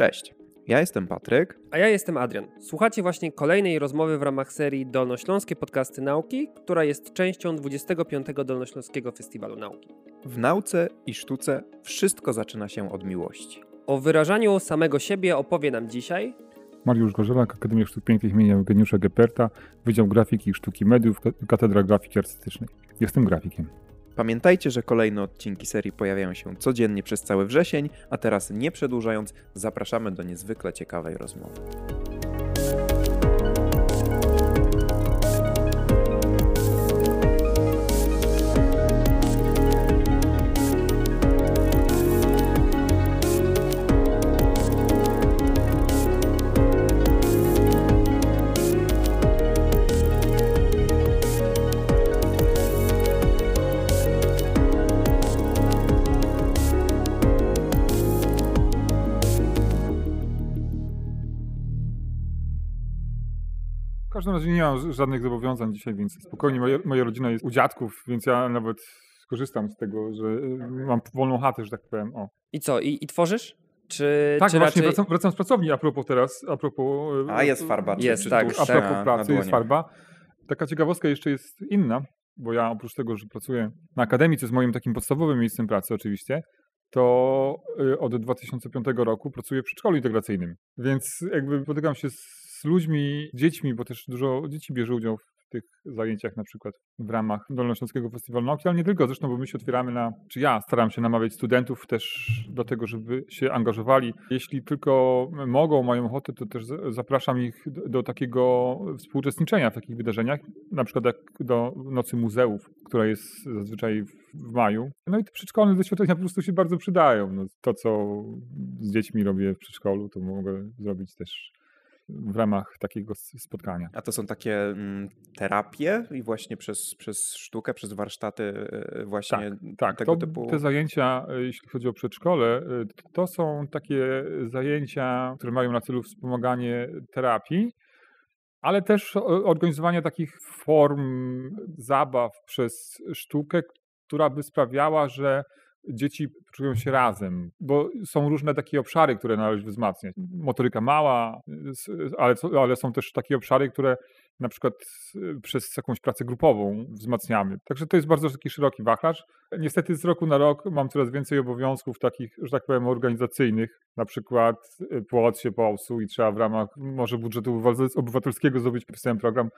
Cześć, ja jestem Patryk. A ja jestem Adrian. Słuchacie właśnie kolejnej rozmowy w ramach serii Dolnośląskie Podcasty Nauki, która jest częścią 25. Dolnośląskiego Festiwalu Nauki. W nauce i sztuce wszystko zaczyna się od miłości. O wyrażaniu samego siebie opowie nam dzisiaj Mariusz Gorzelak, Akademia Sztuk Pięknych im. Eugeniusza Geperta, Wydział Grafiki i Sztuki Mediów, Katedra Grafiki Artystycznej. Jestem grafikiem. Pamiętajcie, że kolejne odcinki serii pojawiają się codziennie przez cały wrzesień, a teraz nie przedłużając, zapraszamy do niezwykle ciekawej rozmowy. Każdym razie nie mam żadnych zobowiązań dzisiaj, więc spokojnie. Moja, moja rodzina jest u dziadków, więc ja nawet skorzystam z tego, że y, mam wolną chatę, że tak powiem. O. I co, i, i tworzysz? Czy, Tak, czy właśnie raczej... wracam, wracam z pracowni a propos teraz, a propos... y, A jest farba, czy, Jest, czy tak, A propos na- na pracy jest farba. Taka ciekawostka jeszcze jest inna, bo ja oprócz tego, że pracuję na akademii, co jest moim takim podstawowym miejscem pracy oczywiście, to y, od 2005 roku pracuję w przedszkolu integracyjnym. Więc jakby spotykam się z ludźmi, dziećmi, bo też dużo dzieci bierze udział w tych zajęciach na przykład w ramach Dolnośląskiego Festiwalu Nauki, ale nie tylko, zresztą, bo my się otwieramy na, czy ja staram się namawiać studentów też do tego, żeby się angażowali. Jeśli tylko mogą, mają ochotę, to też za- zapraszam ich do, do takiego współuczestniczenia w takich wydarzeniach, na przykład jak do Nocy Muzeów, która jest zazwyczaj w maju. No i te przedszkolne doświadczenia po prostu się bardzo przydają. No, to, co z dziećmi robię w przedszkolu, to mogę zrobić też w ramach takiego spotkania. A to są takie mm, terapie i właśnie przez, przez sztukę, przez warsztaty e, właśnie Tak, tego to, typu... te zajęcia, e, jeśli chodzi o przedszkole, e, to są takie zajęcia, które mają na celu wspomaganie terapii, ale też organizowanie takich form zabaw przez sztukę, która by sprawiała, że dzieci czują się razem, bo są różne takie obszary, które należy wzmacniać. Motoryka mała, s- ale, co- ale są też takie obszary, które na przykład y, przez jakąś pracę grupową wzmacniamy. Także to jest bardzo taki szeroki wachlarz. Niestety z roku na rok mam coraz więcej obowiązków takich, że tak powiem, organizacyjnych. Na przykład y, płot się popsuł i trzeba w ramach może budżetu obywatel- obywatelskiego zrobić pisałem program,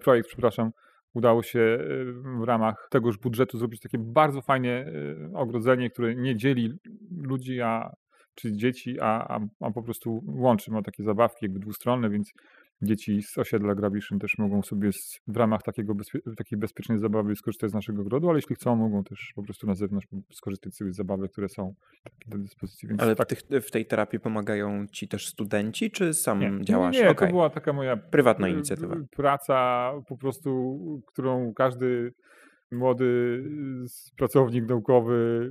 projekt, przepraszam, udało się y, w ramach tegoż budżetu zrobić takie bardzo fajne y, ogrodzenie, które nie dzieli ludzi, a czy dzieci, a, a, a po prostu łączy. Ma takie zabawki jakby dwustronne, więc dzieci z osiedla Grabiszyn też mogą sobie z, w ramach takiego bezpie, takiej bezpiecznej zabawy skorzystać z naszego ogrodu, ale jeśli chcą, mogą też po prostu na zewnątrz skorzystać sobie z zabawy, które są do dyspozycji. Więc Ale w, tak, tych, w tej terapii pomagają ci też studenci, czy sam nie, działasz? Nie, nie Okej. to była taka moja Prywatna inicjatywa. praca po prostu, którą każdy młody pracownik naukowy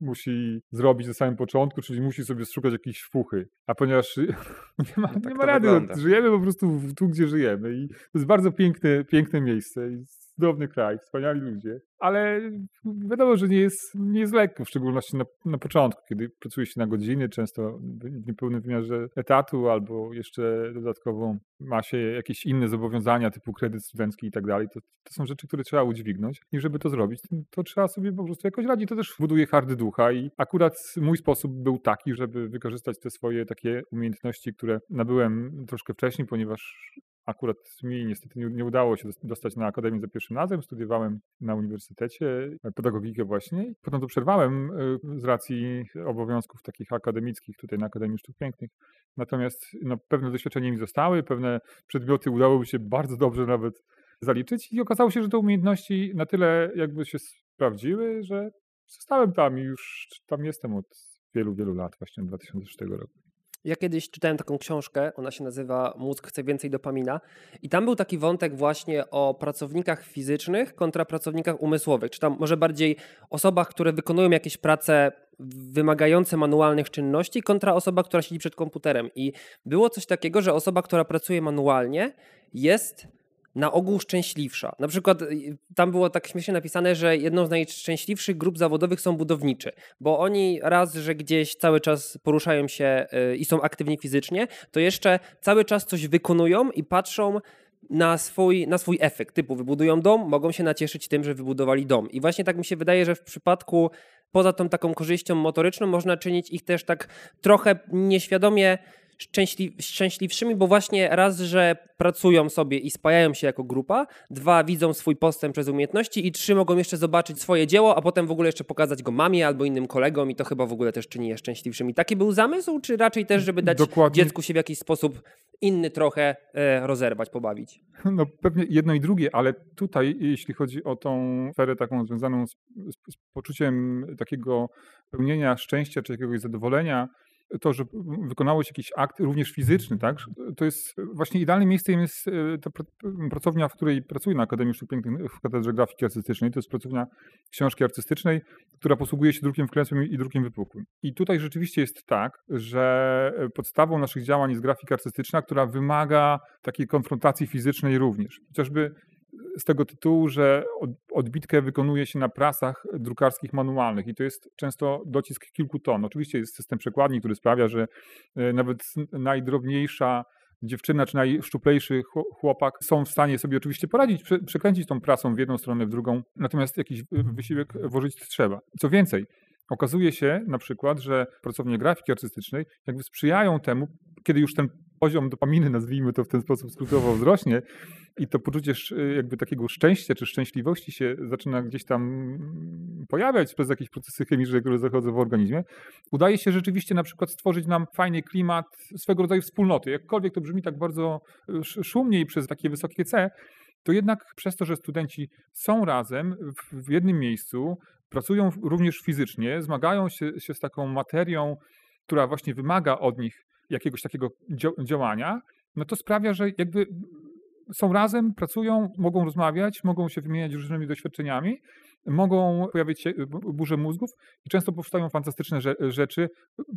musi zrobić na samym początku, czyli musi sobie szukać jakiejś szpuchy. A ponieważ nie ma, No tak nie ma rady, wygląda. no, żyjemy po prostu tu, gdzie żyjemy i to jest bardzo piękne, piękne miejsce i cudowny kraj, wspaniali ludzie, ale wiadomo, że nie jest, nie jest lekko, w szczególności na, na początku, kiedy pracuje się na godziny, często w niepełnym wymiarze etatu, albo jeszcze dodatkowo ma się jakieś inne zobowiązania, typu kredyt studencki i tak dalej. To, to są rzeczy, które trzeba udźwignąć i żeby to zrobić, to, trzeba sobie po prostu jakoś radzić. To też buduje hardy ducha i akurat mój sposób był taki, żeby wykorzystać te swoje takie umiejętności, które nabyłem troszkę wcześniej, ponieważ Akurat mi niestety nie, nie udało się dos- dostać na Akademię za pierwszym razem. Studiowałem na uniwersytecie e, pedagogikę właśnie. Potem to przerwałem e, z racji obowiązków takich akademickich tutaj na Akademii Sztuk Pięknych. Natomiast no, pewne doświadczenia mi zostały, pewne przedmioty udało mi się bardzo dobrze nawet zaliczyć i okazało się, że te umiejętności na tyle jakby się sprawdziły, że zostałem tam i już tam jestem od wielu, wielu lat, właśnie od 2006 roku. Ja kiedyś czytałem taką książkę, ona się nazywa Mózg chce więcej dopamina i tam był taki wątek właśnie o pracownikach fizycznych kontra pracownikach umysłowych, czy tam może bardziej osobach, które wykonują jakieś prace wymagające manualnych czynności kontra osoba, która siedzi przed komputerem. I było coś takiego, że osoba, która pracuje manualnie jest na ogół szczęśliwsza. Na przykład y, tam było tak śmiesznie napisane, że jedną z najszczęśliwszych grup zawodowych są budowniczy, bo oni raz, że gdzieś cały czas poruszają się y, i są aktywni fizycznie, to jeszcze cały czas coś wykonują i patrzą na swój, na swój efekt, typu wybudują dom, mogą się nacieszyć tym, że wybudowali dom. I właśnie tak mi się wydaje, że w przypadku poza tą taką korzyścią motoryczną można czynić ich też tak trochę nieświadomie szczęśli, szczęśliwszymi, bo właśnie raz, że pracują sobie i spajają się jako grupa, dwa, widzą swój postęp przez umiejętności i trzy, mogą jeszcze zobaczyć swoje dzieło, a potem w ogóle jeszcze pokazać go mamie albo innym kolegom i to chyba w ogóle też czyni je szczęśliwszymi. Taki był zamysł, czy raczej też, żeby dać Dokładnie. dziecku się w jakiś sposób inny trochę e, rozerwać, pobawić? No pewnie jedno i drugie, ale tutaj, jeśli chodzi o tą sferę taką związaną z, z, z poczuciem takiego pełnienia szczęścia czy jakiegoś zadowolenia, to, że wykonałeś jakiś akt również fizyczny, tak? To jest właśnie idealnym miejscem jest e, ta pracownia, w której pracuję na Akademii Sztuk Pięknych w Katedrze Grafiki Artystycznej. To jest pracownia książki artystycznej, która posługuje się drukiem wklęsłym i drukiem wypukłym. I tutaj rzeczywiście jest tak, że podstawą naszych działań jest grafika artystyczna, która wymaga takiej konfrontacji fizycznej również. Chociażby z tego tytułu, że odbitkę wykonuje się na prasach drukarskich manualnych i to jest często docisk kilku ton. Oczywiście jest system przekładni, który sprawia, że e, nawet najdrobniejsza dziewczyna czy najszczuplejszy chłopak są w stanie sobie oczywiście poradzić, przekręcić tą prasą w jedną stronę, w drugą, natomiast jakiś wysiłek włożyć trzeba. Co więcej, okazuje się na przykład, że pracownie grafiki artystycznej jakby sprzyjają temu, kiedy już ten poziom dopaminy, nazwijmy to w ten sposób skrótowo, wzrośnie i to poczucie jakby takiego szczęścia czy szczęśliwości się zaczyna gdzieś tam pojawiać przez jakieś procesy chemiczne, które zachodzą w organizmie, udaje się rzeczywiście na przykład stworzyć nam fajny klimat swego rodzaju wspólnoty. Jakkolwiek to brzmi tak bardzo e, szumnie i przez takie wysokie C, to jednak przez to, że studenci są razem w jednym miejscu, pracują również fizycznie, zmagają się, się z taką materią, która właśnie wymaga od nich jakiegoś takiego działania, no to sprawia, że jakby są razem, pracują, mogą rozmawiać, mogą się wymieniać różnymi doświadczeniami, mogą pojawić się burze mózgów i często powstają fantastyczne rzeczy,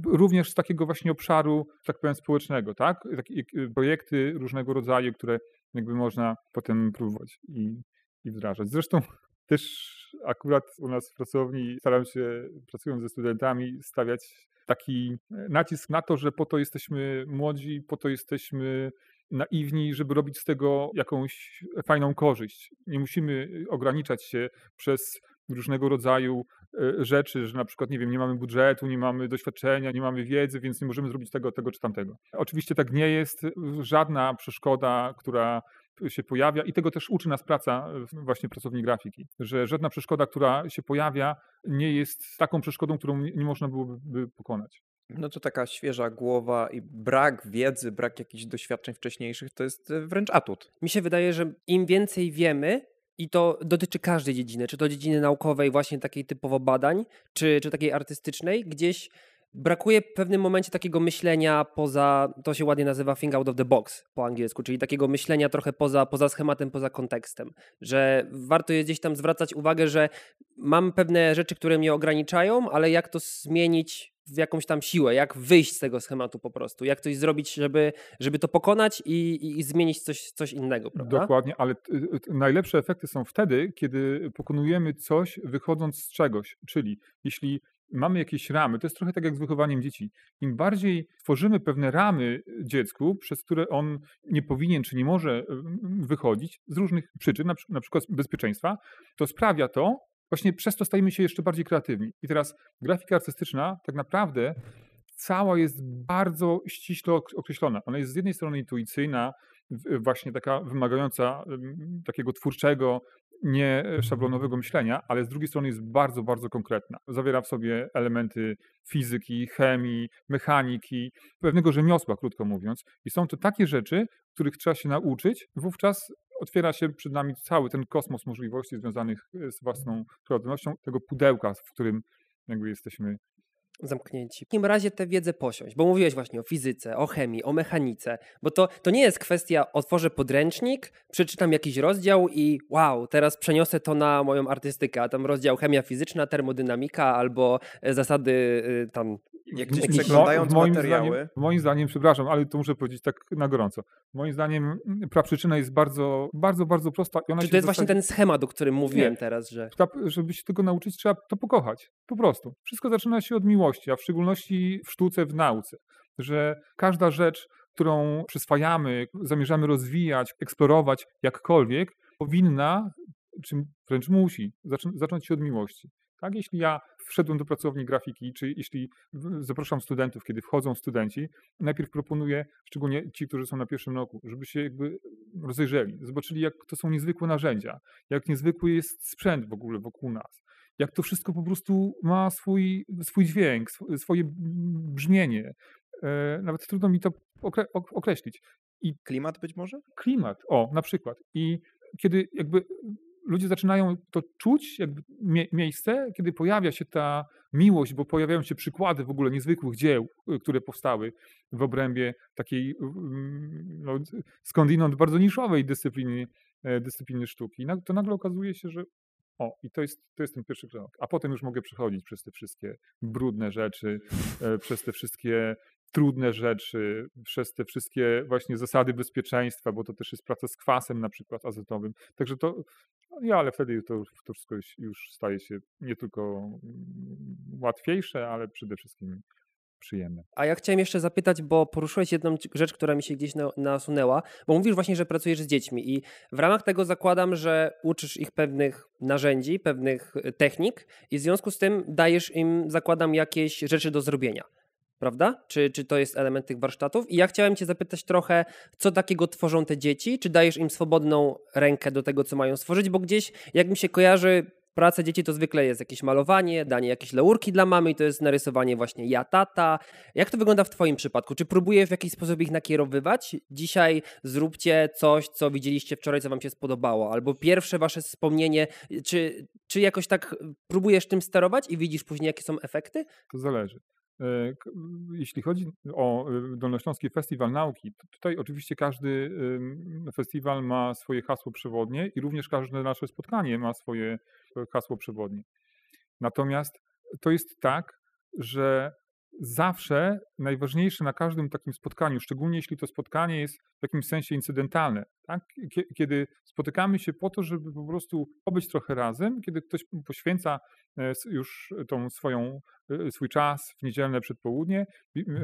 również z takiego właśnie obszaru, tak powiem, społecznego, tak? Takie projekty różnego rodzaju, które jakby można potem próbować i, i wdrażać. Zresztą też akurat u nas w pracowni staram się, pracując ze studentami, stawiać taki e, nacisk na to, że po to jesteśmy młodzi, po to jesteśmy naiwni, żeby robić z tego jakąś fajną korzyść. Nie musimy ograniczać się przez różnego rodzaju e, rzeczy, że na przykład, nie wiem, nie mamy budżetu, nie mamy doświadczenia, nie mamy wiedzy, więc nie możemy zrobić tego, tego czy tamtego. Oczywiście tak nie jest. Żadna przeszkoda, która się pojawia i tego też uczy nas praca właśnie pracowni grafiki, że żadna przeszkoda, która się pojawia, nie jest taką przeszkodą, którą nie można byłoby pokonać. No to taka świeża głowa i brak wiedzy, brak jakichś doświadczeń wcześniejszych to jest e, wręcz atut. Mi się wydaje, że im więcej wiemy, i to dotyczy każdej dziedziny, czy to dziedziny naukowej, właśnie takiej typowo badań, czy, czy takiej artystycznej, gdzieś brakuje w pewnym momencie takiego myślenia poza, to się ładnie nazywa think out of the box po angielsku, czyli takiego myślenia trochę poza, poza schematem, poza kontekstem, że warto jest gdzieś tam zwracać uwagę, że mam pewne rzeczy, które mnie ograniczają, ale jak to zmienić w jakąś tam siłę, jak wyjść z tego schematu po prostu, jak coś zrobić, żeby, żeby to pokonać i, i, i zmienić coś, coś innego, prawda? Dokładnie, ale najlepsze efekty są wtedy, kiedy pokonujemy coś wychodząc z czegoś, czyli jeśli mamy jakieś ramy, to jest trochę tak jak z wychowaniem dzieci. Im bardziej tworzymy pewne ramy dziecku, przez które on nie powinien czy nie może wychodzić z różnych przyczyn, na, przykład bezpieczeństwa, to sprawia to, właśnie przez to stajemy się jeszcze bardziej kreatywni. I teraz grafika artystyczna tak naprawdę cała jest bardzo ściśle określona. Ona jest z jednej strony intuicyjna, właśnie taka wymagająca takiego twórczego, nie szablonowego myślenia, ale z drugiej strony jest bardzo, bardzo konkretna. Zawiera w sobie elementy fizyki, chemii, mechaniki, pewnego rzemiosła, krótko mówiąc. I są to takie rzeczy, których trzeba się nauczyć. Wówczas otwiera się przed nami cały ten kosmos możliwości związanych z własną prywatnością, tego pudełka, w którym jakby jesteśmy zamknięci. W takim razie tę wiedzę posiąść, bo mówiłeś właśnie o fizyce, o chemii, o mechanice, bo to, to nie jest kwestia otworzę podręcznik, przeczytam jakiś rozdział i wow, teraz przeniosę to na moją artystykę, a tam rozdział chemia fizyczna, termodynamika albo e, zasady e, tam Jak gdzieś przeglądając moim materiały, Zdaniem, moim zdaniem, przepraszam, ale to muszę powiedzieć tak na gorąco. Moim zdaniem mm, praprzyczyna jest bardzo, bardzo, bardzo prosta. I ona Czy to jest właśnie ten schemat, o którym mówiłem Nie. teraz, że Ta, żeby się tego nauczyć, trzeba to pokochać. Po prostu. Wszystko zaczyna się od miłości, a w szczególności w sztuce, w nauce. Że każda rzecz, którą przyswajamy, zamierzamy rozwijać, eksplorować jakkolwiek, powinna, czy wręcz musi, zaczą- zacząć się od miłości. Tak? Jeśli ja wszedłem do pracowni grafiki, czy jeśli zapraszam studentów, kiedy wchodzą studenci, najpierw proponuję, szczególnie ci, którzy są na pierwszym roku, żeby się jakby rozejrzeli, zobaczyli, jak to są niezwykłe narzędzia, jak niezwykły jest sprzęt w ogóle wokół nas, jak to wszystko po prostu ma swój, swój dźwięk, sw- swoje brzmienie. E, Nawet trudno mi to okre- ok- określić. klimat być może? Klimat, o, na przykład. I kiedy jakby ludzie zaczynają to czuć, jakby mie- miejsce, kiedy pojawia się ta miłość, bo pojawiają się przykłady w ogóle niezwykłych dzieł, y, które powstały w obrębie takiej mm, no, skądinąd bardzo niszowej dyscypliny, e, dyscypliny sztuki, to nagle okazuje się, że o, i to jest, to jest ten pierwszy krok. A potem już mogę przechodzić przez te wszystkie brudne rzeczy, e, przez te wszystkie trudne rzeczy, przez te wszystkie właśnie zasady bezpieczeństwa, bo to też jest praca z kwasem na przykład azotowym. Także to, no nie, ale wtedy to, to wszystko już- już staje się nie tylko mm, łatwiejsze, ale przede wszystkim przyjemne. A ja chciałem jeszcze zapytać, bo poruszyłeś jedną rzecz, która mi się gdzieś na, nasunęła, bo mówisz właśnie, że pracujesz z dziećmi i w ramach tego zakładam, że uczysz ich pewnych narzędzi, pewnych e, technik i w związku z tym dajesz im, zakładam, jakieś rzeczy do zrobienia. Prawda? Czy, czy to jest element tych warsztatów? I ja chciałem Cię zapytać trochę, co takiego tworzą te dzieci? Czy dajesz im swobodną rękę do tego, co mają stworzyć? Bo gdzieś, jak mi się kojarzy, praca dzieci to zwykle jest jakieś malowanie, danie jakieś laurki dla mamy i to jest narysowanie właśnie ja, tata. Jak to wygląda w Twoim przypadku? Czy próbujesz w jakiś sposób ich nakierowywać? Dzisiaj zróbcie coś, co widzieliście wczoraj, co Wam się spodobało, albo pierwsze Wasze wspomnienie, czy, czy jakoś tak próbujesz tym sterować i widzisz później, jakie są efekty? To zależy. E, Jeśli chodzi o e, Dolnośląski Festiwal Nauki, to tutaj oczywiście każdy festiwal ma swoje hasło przewodnie i również każde nasze spotkanie ma swoje hasło przewodnie. Natomiast to jest tak, że zawsze najważniejsze na każdym takim spotkaniu, szczególnie jeśli to spotkanie jest w jakimś sensie incydentalne, tak? Kie- kiedy spotykamy się po to, żeby po prostu pobyć trochę razem, kiedy ktoś poświęca e, już tą swoją, e, swój czas w niedzielne przedpołudnie,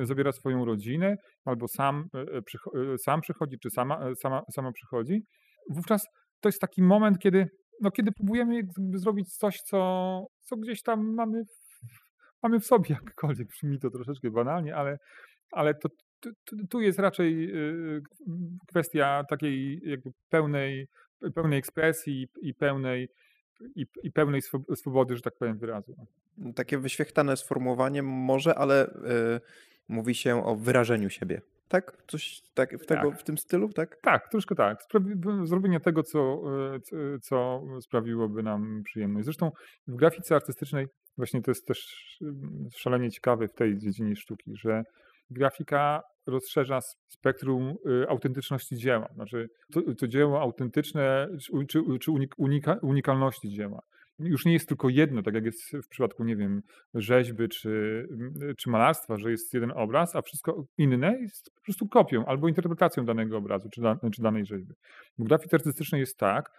zabiera swoją rodzinę, albo sam, e, sam przychodzi, czy sama, sama, sama przychodzi, wówczas to jest taki moment, kiedy, no, kiedy próbujemy zrobić coś, co, co gdzieś tam mamy mamy w sobie jakkolwiek, brzmi to troszeczkę banalnie, ale, ale to, tu, jest raczej y, kwestia takiej jakby pełnej, pełnej ekspresji i pełnej, i, i pełnej swo- swobody, że tak powiem, wyrazu. Takie wyświechtane sformułowanie może, ale y, mówi się o wyrażeniu siebie. Tak? Coś tak, w, tego, Tak. w tym stylu, tak? Tak, troszkę tak. Sprawi- zrobienie tego, co, e, c- co sprawiłoby nam przyjemność. Zresztą w grafice artystycznej właśnie to jest też mm, szalenie ciekawe w tej dziedzinie sztuki, że grafika rozszerza spektrum y, autentyczności dzieła. Znaczy to, to dzieło autentyczne czy, czy, czy unik, unika, unikalności dzieła. Już nie jest tylko jedno, tak jak jest w przypadku, nie wiem, rzeźby czy, czy malarstwa, że jest jeden obraz, a wszystko inne jest po prostu kopią albo interpretacją danego obrazu czy, da, czy danej rzeźby. W grafice artystycznej jest tak,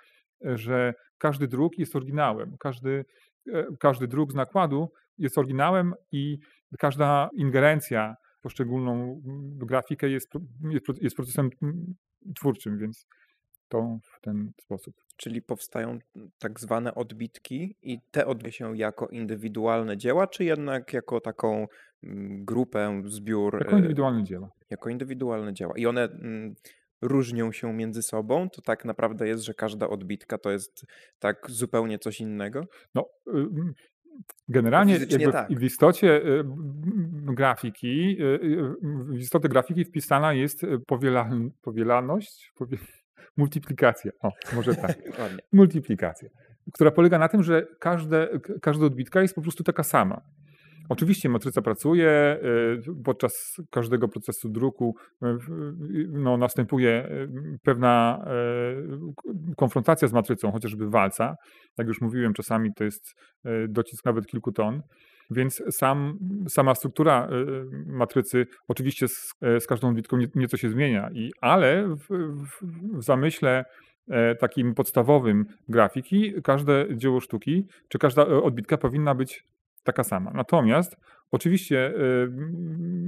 że każdy druk jest oryginałem. Każdy, e, każdy druk z nakładu jest oryginałem i każda ingerencja poszczególną grafikę jest, jest, pro- jest procesem twórczym, więc to w ten sposób. Czyli powstają tak zwane odbitki i te odbywają się jako indywidualne dzieła, czy jednak jako taką mm, grupę, zbiór, Jako y, indywidualne dzieła. jako indywidualne dzieła. I one mm, różnią się między sobą, to tak naprawdę jest, że każda odbitka to jest tak zupełnie coś innego. No, y, mm, generalnie tak. w, istocie y, grafiki, w istotę grafiki wpisana jest powielal, powielalność, powie, multiplikacja. O, może tak. Multiplikacja, która polega na tym, że każde, każda odbitka jest po prostu taka sama. Oczywiście matryca pracuje, y, podczas każdego procesu druku y, w- no, następuje y, pewna y, konfrontacja z matrycą, chociażby walca. Jak już mówiłem, czasami to jest y, docisk nawet kilku ton. Więc sam, sama struktura matrycy oczywiście z, z każdą odbitką nieco się zmienia, i, ale w, w, w zamyśle takim podstawowym grafiki każde dzieło sztuki, czy każda odbitka powinna być taka sama. Natomiast oczywiście y,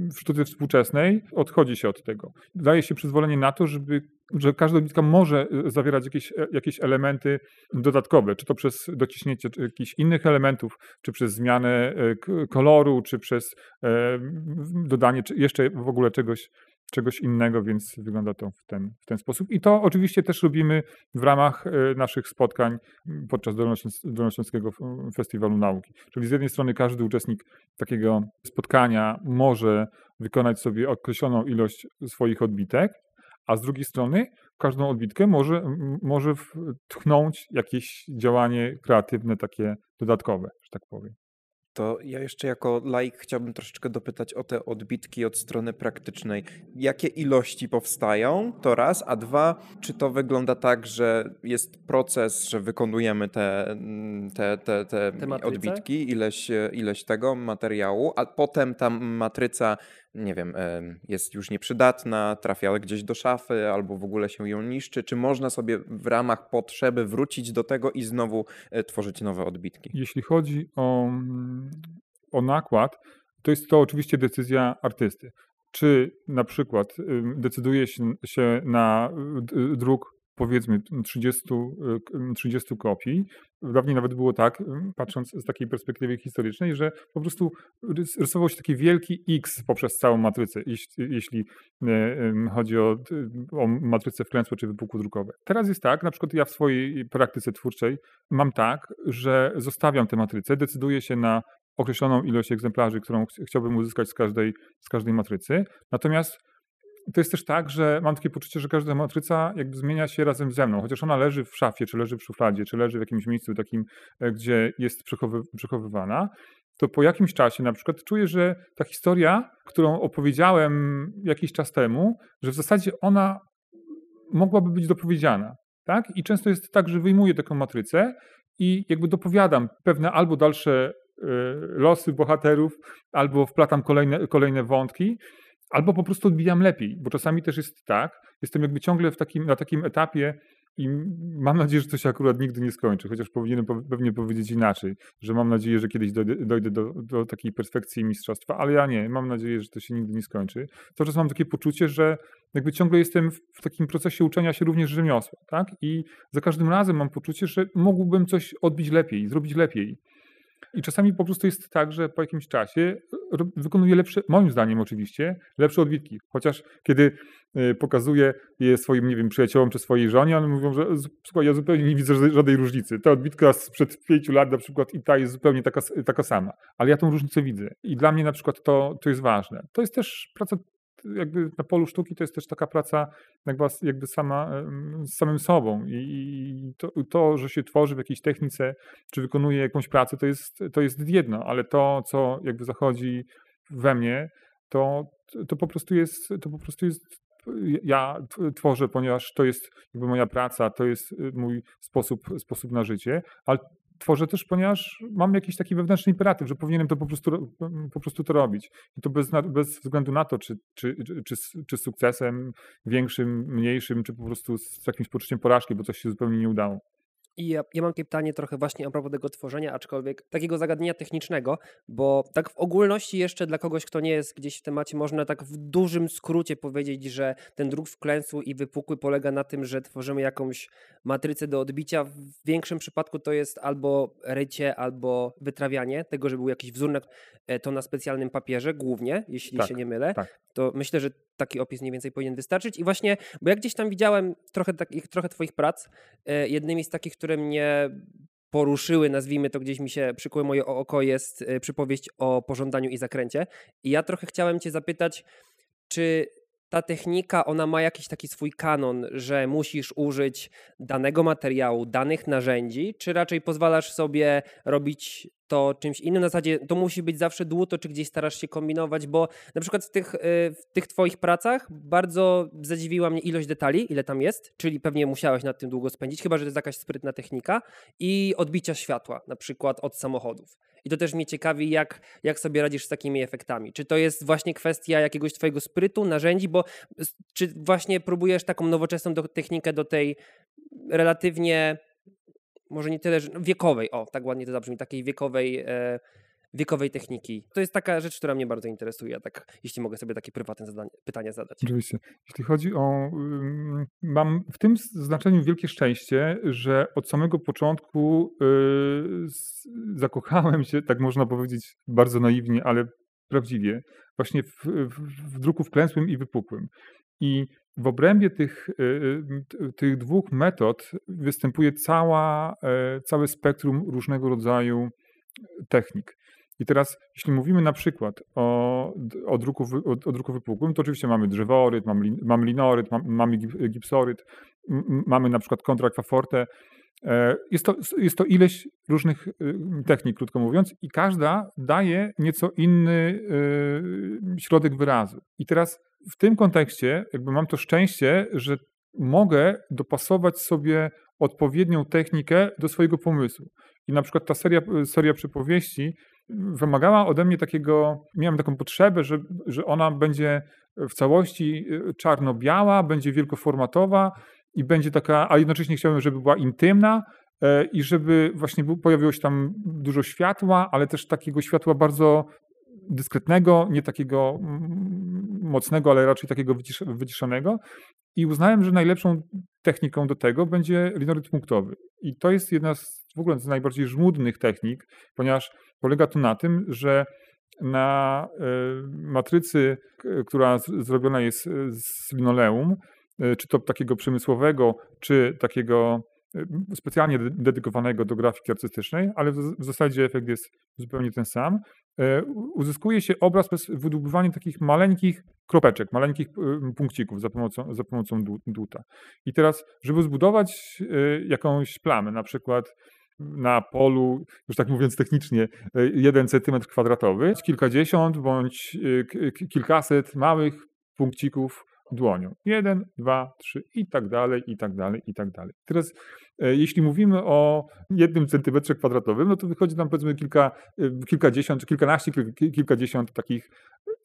w sztuce współczesnej odchodzi się od tego. Daje się przyzwolenie na to, żeby, że każda odbitka może y, zawierać jakieś, e, jakieś elementy dodatkowe, czy to przez dociśnięcie jakichś innych elementów, czy przez zmianę e, koloru, czy przez e, dodanie jeszcze w ogóle czegoś czegoś innego, więc wygląda to w ten, w ten sposób. I to oczywiście też robimy w ramach e, naszych spotkań podczas Dolnośląskiego Festiwalu Nauki. Czyli z jednej strony każdy uczestnik takiego spotkania może wykonać sobie określoną ilość swoich odbitek, a z drugiej strony każdą odbitkę może, może tchnąć jakieś działanie kreatywne, takie dodatkowe, że tak powiem. To ja jeszcze jako laik chciałbym troszeczkę dopytać o te odbitki od strony praktycznej. Jakie ilości powstają, to raz, a dwa, czy to wygląda tak, że jest proces, że wykonujemy te, te, te, te, te odbitki, ileś, ileś tego materiału, a potem ta matryca nie wiem, jest już nieprzydatna, trafia gdzieś do szafy albo w ogóle się ją niszczy? Czy można sobie w ramach potrzeby wrócić do tego i znowu e, tworzyć nowe odbitki? Jeśli chodzi o, o nakład, to jest to oczywiście decyzja artysty. Czy na przykład decyduje się na druk powiedzmy 30, 30 kopii. Dawniej nawet było tak, patrząc z takiej perspektywy historycznej, że po prostu rysował się taki wielki X poprzez całą matrycę, jeśli e, chodzi o, o matrycę wklęsłe czy wypukłe drukowe. Teraz jest tak, na przykład ja w swojej praktyce twórczej mam tak, że zostawiam tę matrycę, decyduję się na określoną ilość egzemplarzy, którą chciałbym uzyskać z każdej, z każdej matrycy. Natomiast to jest też tak, że mam takie poczucie, że każda matryca jakby zmienia się razem ze mną, chociaż ona leży w szafie, czy leży w szufladzie, czy leży w jakimś miejscu takim, e, gdzie jest przechowy, przechowywana, to po jakimś czasie na przykład czuję, że ta historia, którą opowiedziałem jakiś czas temu, że w zasadzie ona mogłaby być dopowiedziana. Tak? I często jest tak, że wyjmuję taką matrycę i jakby dopowiadam pewne albo dalsze e, losy bohaterów, albo wplatam kolejne, kolejne wątki, albo po prostu odbijam lepiej, bo czasami też jest tak, jestem jakby ciągle w takim, na takim etapie i mam nadzieję, że to się akurat nigdy nie skończy, chociaż powinienem pewnie powiedzieć inaczej, że mam nadzieję, że kiedyś dojdę, dojdę do, do, takiej perfekcji mistrzostwa, ale ja nie, mam nadzieję, że to się nigdy nie skończy. To czas mam takie poczucie, że jakby ciągle jestem w takim procesie uczenia się również rzemiosła, tak? I za każdym razem mam poczucie, że mógłbym coś odbić lepiej, zrobić lepiej. I czasami po prostu jest tak, że po jakimś czasie wykonuje lepsze, moim zdaniem oczywiście, lepsze odbitki. Chociaż kiedy y, pokazuję je swoim, nie wiem, przyjaciołom czy swojej żonie, one mówią, że słuchaj, ja zupełnie nie widzę żadnej różnicy. Ta odbitka sprzed pięciu lat na przykład i ta jest zupełnie taka, taka sama. Ale ja tą różnicę widzę. I dla mnie na przykład to, to jest ważne. To jest też praca jakby na polu sztuki to jest też taka praca jakby, jakby sama z samym sobą i to, to, że się tworzy w jakiejś technice, czy wykonuje jakąś pracę, to jest, to jest jedno, ale to, co jakby zachodzi we mnie, to, to po prostu jest, to po prostu jest ja tworzę, ponieważ to jest jakby moja praca, to jest y, mój sposób, sposób na życie, ale tworzę też, ponieważ mam jakiś taki wewnętrzny imperatyw, że powinienem to po prostu, po prostu to robić. I to bez, bez względu na to, czy, czy, czy, czy sukcesem większym, mniejszym, czy po prostu z jakimś poczuciem porażki, bo coś się zupełnie nie udało. I ja, ja mam takie pytanie trochę właśnie a propos tego tworzenia, aczkolwiek takiego zagadnienia technicznego, bo tak w ogólności jeszcze dla kogoś, kto nie jest gdzieś w temacie, można tak w dużym skrócie powiedzieć, że ten druk wklęsły i wypukły polega na tym, że tworzymy jakąś matrycę do odbicia. W większym przypadku to jest albo rycie, albo wytrawianie tego, żeby był jakiś wzór, e, to na specjalnym papierze głównie, jeśli tak, się nie mylę. Tak. To myślę, że taki opis mniej więcej powinien wystarczyć. I właśnie, bo ja gdzieś tam widziałem trochę, takich, trochę Twoich prac, e, jednymi z takich, które mnie poruszyły, nazwijmy to gdzieś mi się przykłe moje oko, jest e, przypowieść o pożądaniu i zakręcie. I ja trochę chciałem Cię zapytać, czy ta technika, ona ma jakiś taki swój kanon, że musisz użyć danego materiału, danych narzędzi, czy raczej pozwalasz sobie robić to czymś innym. Na zasadzie to musi być zawsze dłuto, czy gdzieś starasz się kombinować, bo na przykład w tych, y, w tych twoich pracach bardzo zadziwiła mnie ilość detali, ile tam jest, czyli pewnie musiałeś nad tym długo spędzić, chyba że to jest jakaś sprytna technika i odbicia światła, na przykład od samochodów. I to też mnie ciekawi, jak, jak sobie radzisz z takimi efektami. Czy to jest właśnie kwestia jakiegoś twojego sprytu, narzędzi, bo czy właśnie próbujesz taką nowoczesną do, technikę do tej relatywnie może nie tyle że wiekowej, o tak ładnie to zabrzmi, takiej wiekowej, e, wiekowej techniki. To jest taka rzecz, która mnie bardzo interesuje, tak, jeśli mogę sobie takie prywatne zadanie, pytania zadać. Oczywiście. Jeśli chodzi o. Mam w tym znaczeniu wielkie szczęście, że od samego początku yy, zakochałem się, tak można powiedzieć bardzo naiwnie, ale prawdziwie, właśnie w, w, w druku wklęsłym i wypukłym. I w obrębie tych, y, y, tych dwóch metod występuje cała, e, całe spektrum różnego rodzaju technik. I teraz, jeśli mówimy na przykład o, o, druku, o, o druku wypukłym, to oczywiście mamy drzeworyt, mamy, mamy linoryt, mamy gipsoryt, mamy na przykład kontraakwafortę. E, jest to, jest to ileś różnych y, technik, krótko mówiąc, i każda daje nieco inny środek wyrazu. I teraz w tym kontekście jakby mam to szczęście, że mogę dopasować sobie odpowiednią technikę do swojego pomysłu. I na przykład ta seria, seria przypowieści wymagała ode mnie takiego, miałem taką potrzebę, że, że ona będzie w całości y, czarno-biała, będzie wielkoformatowa i będzie taka, a jednocześnie chciałem, żeby była intymna e, i żeby właśnie pojawiło się tam dużo światła, ale też takiego światła bardzo dyskretnego, nie takiego mocnego, ale raczej takiego wyciszonego. I uznałem, że najlepszą techniką do tego będzie linoryt punktowy. I to jest jedna z w ogóle z najbardziej żmudnych technik, ponieważ polega to na tym, że na e, matrycy, która zrobiona jest z linoleum, e, czy to takiego przemysłowego, czy takiego specjalnie dedykowanego do grafiki artystycznej, ale w zasadzie efekt jest zupełnie ten sam. E, uzyskuje się obraz przez wydłubywanie takich maleńkich kropeczek, maleńkich e, punkcików za pomocą, za pomocą. I teraz, żeby zbudować e, jakąś plamę, na przykład na polu, już tak mówiąc technicznie, jeden centymetr kwadratowy, kilkadziesiąt bądź kilkaset małych punkcików dłonią. Jeden, dwa, trzy i tak dalej, i tak dalej, i tak dalej. Teraz e, jeśli mówimy o jednym centymetrze kwadratowym, no to wychodzi nam powiedzmy kilka, e, kilkadziesiąt, czy kilkanaście, kilkadziesiąt takich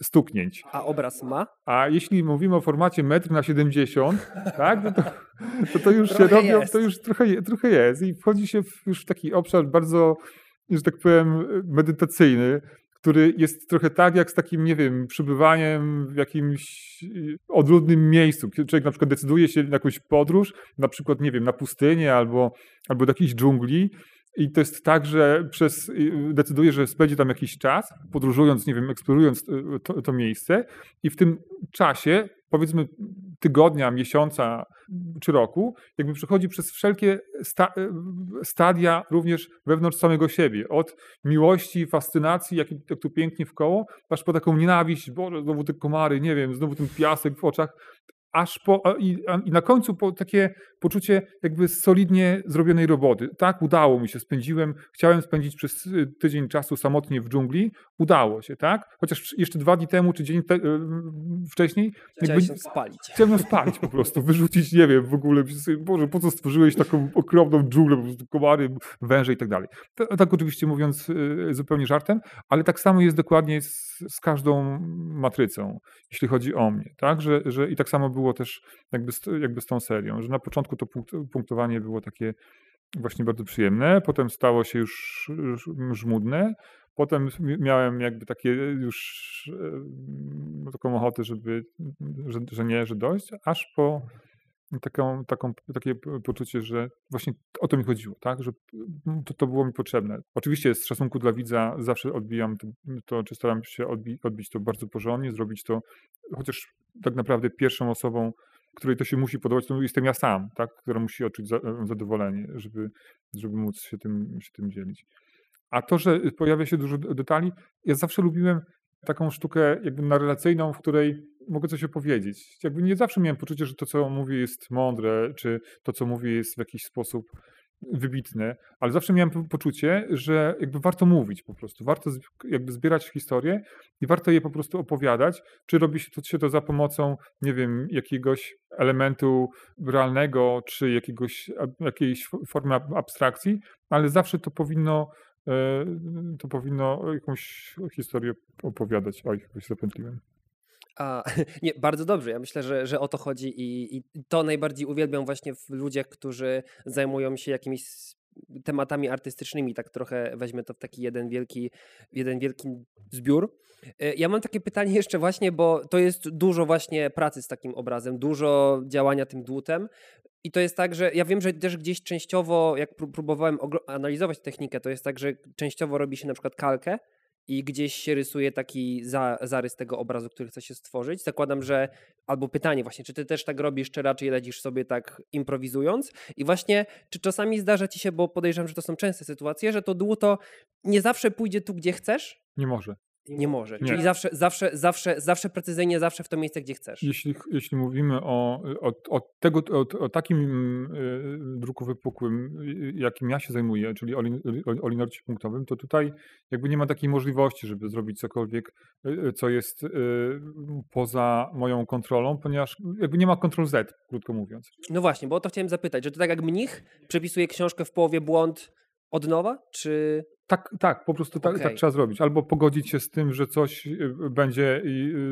stuknięć. A obraz ma? A jeśli mówimy o formacie metr na 70, tak, no to, to, to już się robi, to już trochę, trochę jest i wchodzi się w, już w taki obszar bardzo, że tak powiem, medytacyjny, który jest trochę tak jak z takim, nie wiem, przybywaniem w jakimś y, odludnym miejscu. Człowiek na przykład decyduje się na jakąś podróż, na przykład, nie wiem, na pustynię albo, albo do jakiejś dżungli i to jest tak, że przez, y, decyduje, że spędzi tam jakiś czas, podróżując, nie wiem, eksplorując y, to, to miejsce i w tym czasie, powiedzmy tygodnia, miesiąca czy roku, jakby przechodzi przez wszelkie sta y, stadia również wewnątrz samego siebie. Od miłości, fascynacji, jak, jak tu pięknie w koło, aż po taką nienawiść, Boże, znowu te komary, nie wiem, znowu ten piasek w oczach, aż po, i, i, na końcu po takie poczucie jakby solidnie zrobionej roboty. Tak, udało mi się, spędziłem, chciałem spędzić przez y, tydzień czasu samotnie w dżungli, udało się, tak? Chociaż jeszcze dwa dni temu, czy dzień te, y, wcześniej... Chciałem się spalić. Chciałem spalić po prostu, wyrzucić, nie wiem, w ogóle, Boże, po co stworzyłeś taką okropną dżunglę, po prostu komary, węże i tak dalej. Tak oczywiście mówiąc y, zupełnie żartem, ale tak samo jest dokładnie z, z każdą matrycą, jeśli chodzi o mnie, tak? Że, że i tak samo było było też jakby z, jakby z tą serią, że na początku to punktowanie było takie właśnie bardzo przyjemne, potem stało się już żmudne, potem miałem jakby takie już taką ochotę, żeby, że, że nie, że dojść, aż po taką, taką, takie poczucie, że właśnie o to mi chodziło, tak? że to, to było mi potrzebne. Oczywiście z szacunku dla widza zawsze odbijam to, to czy staram się odbi odbić to bardzo porządnie, zrobić to, chociaż tak naprawdę pierwszą osobą, której to się musi podobać, to jestem ja sam, tak? która musi odczuć za, zadowolenie, żeby, żeby móc się tym, się tym dzielić. A to, że pojawia się dużo detali, ja zawsze lubiłem taką sztukę jakby narracyjną, w której mogę coś opowiedzieć. Jakby nie zawsze miałem poczucie, że to, co mówię jest mądre, czy to, co mówię jest w jakiś sposób wybitne, ale zawsze miałem poczucie, że jakby warto mówić po prostu, warto jakby zbierać historie i warto je po prostu opowiadać, czy robi się to, się to za pomocą, nie wiem, jakiegoś elementu realnego, czy jakiegoś, jakiejś formy abstrakcji, ale zawsze to powinno e, to powinno jakąś historię opowiadać. Oj, jakoś zapętliłem. A, nie, bardzo dobrze. Ja myślę, że, że o to chodzi i, i to najbardziej uwielbiam właśnie w ludziach, którzy zajmują się jakimiś tematami artystycznymi, tak trochę weźmy to w taki jeden wielki, jeden wielki zbiór. E, ja mam takie pytanie jeszcze właśnie, bo to jest dużo właśnie pracy z takim obrazem, dużo działania tym dłutem. I to jest tak, że ja wiem, że też gdzieś częściowo, jak próbowałem analizować technikę, to jest tak, że częściowo robi się na przykład kalkę, i gdzieś się rysuje taki za, zarys tego obrazu, który chce się stworzyć. Zakładam, że albo pytanie właśnie, czy ty też tak robisz, czy raczej lecisz sobie tak improwizując i właśnie, czy czasami zdarza ci się, bo podejrzewam, że to są częste sytuacje, że to dłuto nie zawsze pójdzie tu, gdzie chcesz? Nie może. Nie może. Nie. Czyli zawsze, zawsze, zawsze, zawsze precyzyjnie, zawsze w to miejsce, gdzie chcesz. Jeśli, jeśli mówimy o, o, o, tego, o, o takim y, druku wypukłym, y, jakim ja się zajmuję, czyli o, o, o linorcie punktowym, to tutaj jakby nie ma takiej możliwości, żeby zrobić cokolwiek, y, co jest y, poza moją kontrolą, ponieważ jakby nie ma kontrol Z, krótko mówiąc. No właśnie, bo o to chciałem zapytać, że to tak jak mnich przepisuje książkę w połowie błąd od nowa, czy tak, tak, po prostu tak, okay. tak, trzeba zrobić. Albo pogodzić się z tym, że coś y, będzie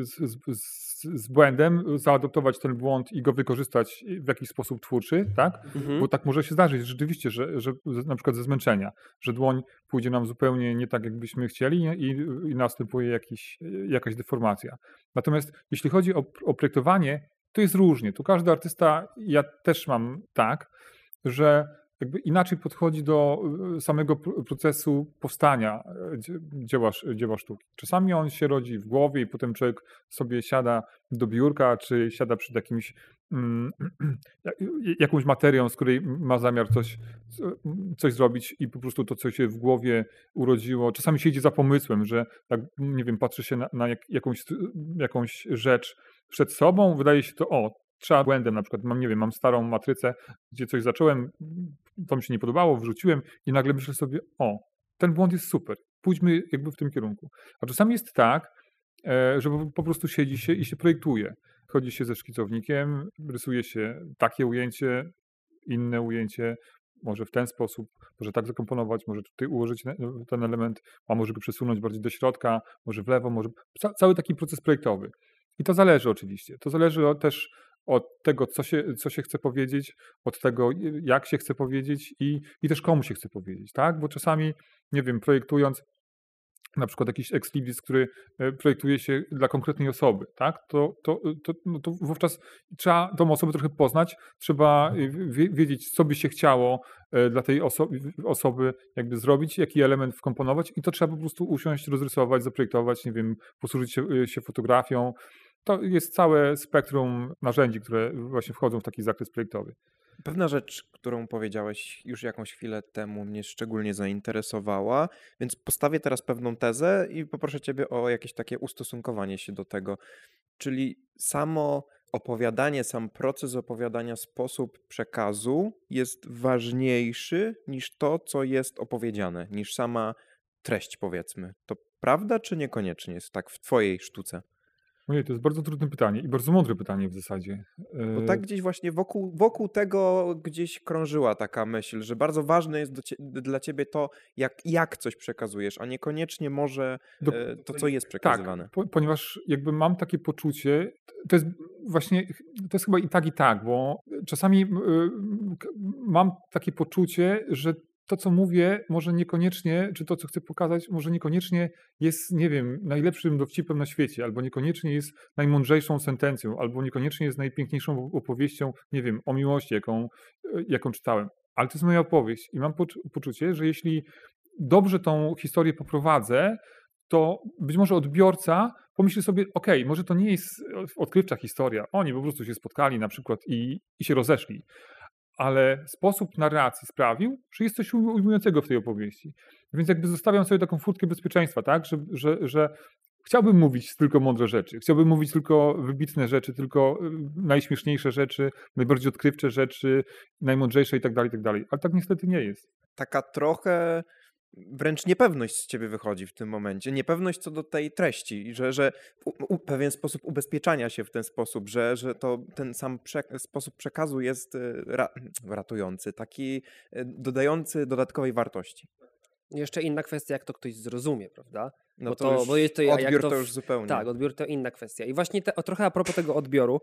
z, z, z, błędem, zaadoptować ten błąd i go wykorzystać w jakiś sposób twórczy, tak? Mhm. Bo tak może się zdarzyć rzeczywiście, że, że na przykład ze zmęczenia, że dłoń pójdzie nam zupełnie nie tak, jakbyśmy chcieli i, i następuje jakiś, jakaś deformacja. Natomiast jeśli chodzi o, o projektowanie, to jest różnie. Tu każdy artysta, ja też mam tak, że jakby inaczej podchodzi do y, samego procesu powstania e, dzieła, dzieła sztuki. Czasami on się rodzi w głowie i potem człowiek sobie siada do biurka, czy siada przed jakimś, mm, jakąś materią, z której ma zamiar coś, coś zrobić i po prostu to, co się w głowie urodziło. Czasami siedzi za pomysłem, że tak, nie wiem, patrzy się na, na jak, jakąś, jakąś rzecz przed sobą, wydaje się to, o, trzeba błędem, na przykład mam, nie wiem, mam starą matrycę, gdzie coś zacząłem, to mi się nie podobało, wrzuciłem i nagle myślę sobie, o, ten błąd jest super, pójdźmy jakby w tym kierunku. A czasami jest tak, e, że po prostu siedzi się i się projektuje. Chodzi się ze szkicownikiem, rysuje się takie ujęcie, inne ujęcie, może w ten sposób, może tak zakomponować, może tutaj ułożyć ten element, a może go przesunąć bardziej do środka, może w lewo, może cały taki proces projektowy. I to zależy oczywiście. To zależy też od tego, co się, co się chce powiedzieć, od tego, jak się chce powiedzieć i, i też komu się chce powiedzieć, tak? Bo czasami, nie wiem, projektując na przykład jakiś ex libris, który e, projektuje się dla konkretnej osoby, tak? To, to, to, no to wówczas trzeba tą osobę trochę poznać, trzeba e, wiedzieć, co by się chciało e, dla tej oso osoby jakby zrobić, jaki element wkomponować i to trzeba po prostu usiąść, rozrysować, zaprojektować, nie wiem, posłużyć się, się fotografią, to jest całe spektrum narzędzi, które właśnie wchodzą w taki zakres projektowy. Pewna rzecz, którą powiedziałeś już jakąś chwilę temu, mnie szczególnie zainteresowała, więc postawię teraz pewną tezę i poproszę Ciebie o jakieś takie ustosunkowanie się do tego. Czyli samo opowiadanie, sam proces opowiadania, sposób przekazu jest ważniejszy niż to, co jest opowiedziane, niż sama treść, powiedzmy. To prawda, czy niekoniecznie jest tak w Twojej sztuce? Ojej, to jest bardzo trudne pytanie i bardzo mądre pytanie w zasadzie. Bo tak gdzieś właśnie wokół, wokół tego gdzieś krążyła taka myśl, że bardzo ważne jest cie, dla ciebie to, jak, jak coś przekazujesz, a niekoniecznie może Do, e, to, co jest tak, przekazywane. Tak, po, ponieważ jakby mam takie poczucie, to jest właśnie, to jest chyba i tak, i tak, bo czasami y, mam takie poczucie, że to, co mówię, może niekoniecznie, czy to, co chcę pokazać, może niekoniecznie jest, nie wiem, najlepszym dowcipem na świecie, albo niekoniecznie jest najmądrzejszą sentencją, albo niekoniecznie jest najpiękniejszą opowieścią, nie wiem, o miłości, jaką, e, jaką czytałem. Ale to jest moja opowieść i mam poczucie, że jeśli dobrze tą historię poprowadzę, to być może odbiorca pomyśli sobie, ok, może to nie jest odkrywcza historia. Oni po prostu się spotkali na przykład i, i się rozeszli ale sposób narracji sprawił, że jest coś ujmującego w tej opowieści. Więc jakby zostawiam sobie taką furtkę bezpieczeństwa, tak, że, że, że chciałbym mówić tylko mądre rzeczy, chciałbym mówić tylko wybitne rzeczy, tylko y, najśmieszniejsze rzeczy, najbardziej odkrywcze rzeczy, najmądrzejsze i tak dalej, i tak dalej. Ale tak niestety nie jest. Taka trochę wręcz niepewność z ciebie wychodzi w tym momencie. Niepewność co do tej treści, że, że u, u, pewien sposób ubezpieczania się w ten sposób, że, że to ten sam prze, sposób przekazu jest y, ra, ratujący, taki y, dodający dodatkowej wartości. Jeszcze inna kwestia, jak to ktoś zrozumie, prawda? No bo to, to, bo jest to odbiór to, to już zupełnie. Tak, odbiór to inna kwestia. I właśnie te, trochę a propos tego odbioru,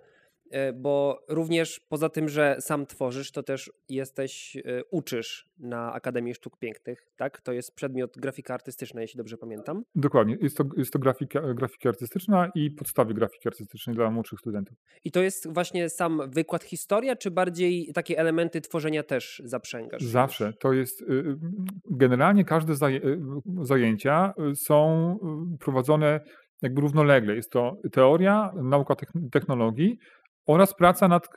bo również poza tym, że sam tworzysz, to też jesteś, e, uczysz na Akademii Sztuk Pięknych, tak? To jest przedmiot grafika artystyczna, jeśli dobrze pamiętam. Dokładnie. Jest to, jest to grafika, grafika artystyczna i podstawy grafiki artystycznej dla młodszych studentów. I to jest właśnie sam wykład historia, czy bardziej takie elementy tworzenia też zaprzęgasz? Zawsze. To jest, y, y, generalnie każde y, zajęcia są prowadzone jakby równolegle. Jest to teoria, nauka technologii, oraz praca nad,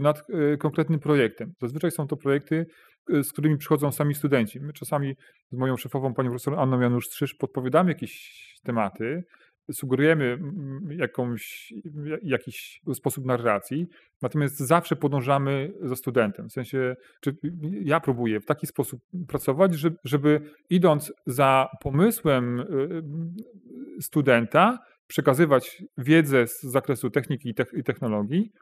nad e, konkretnym projektem. Zazwyczaj są to projekty, e, z którymi przychodzą sami studenci. My czasami z moją szefową, panią profesor Anną Janusz-Strzyż, podpowiadamy jakieś tematy, sugerujemy jakąś, jakiś sposób narracji, natomiast zawsze podążamy za studentem. W sensie, czy ja próbuję w taki sposób pracować, żeby, żeby idąc za pomysłem e, studenta, przekazywać wiedzę z zakresu techniki i technologii,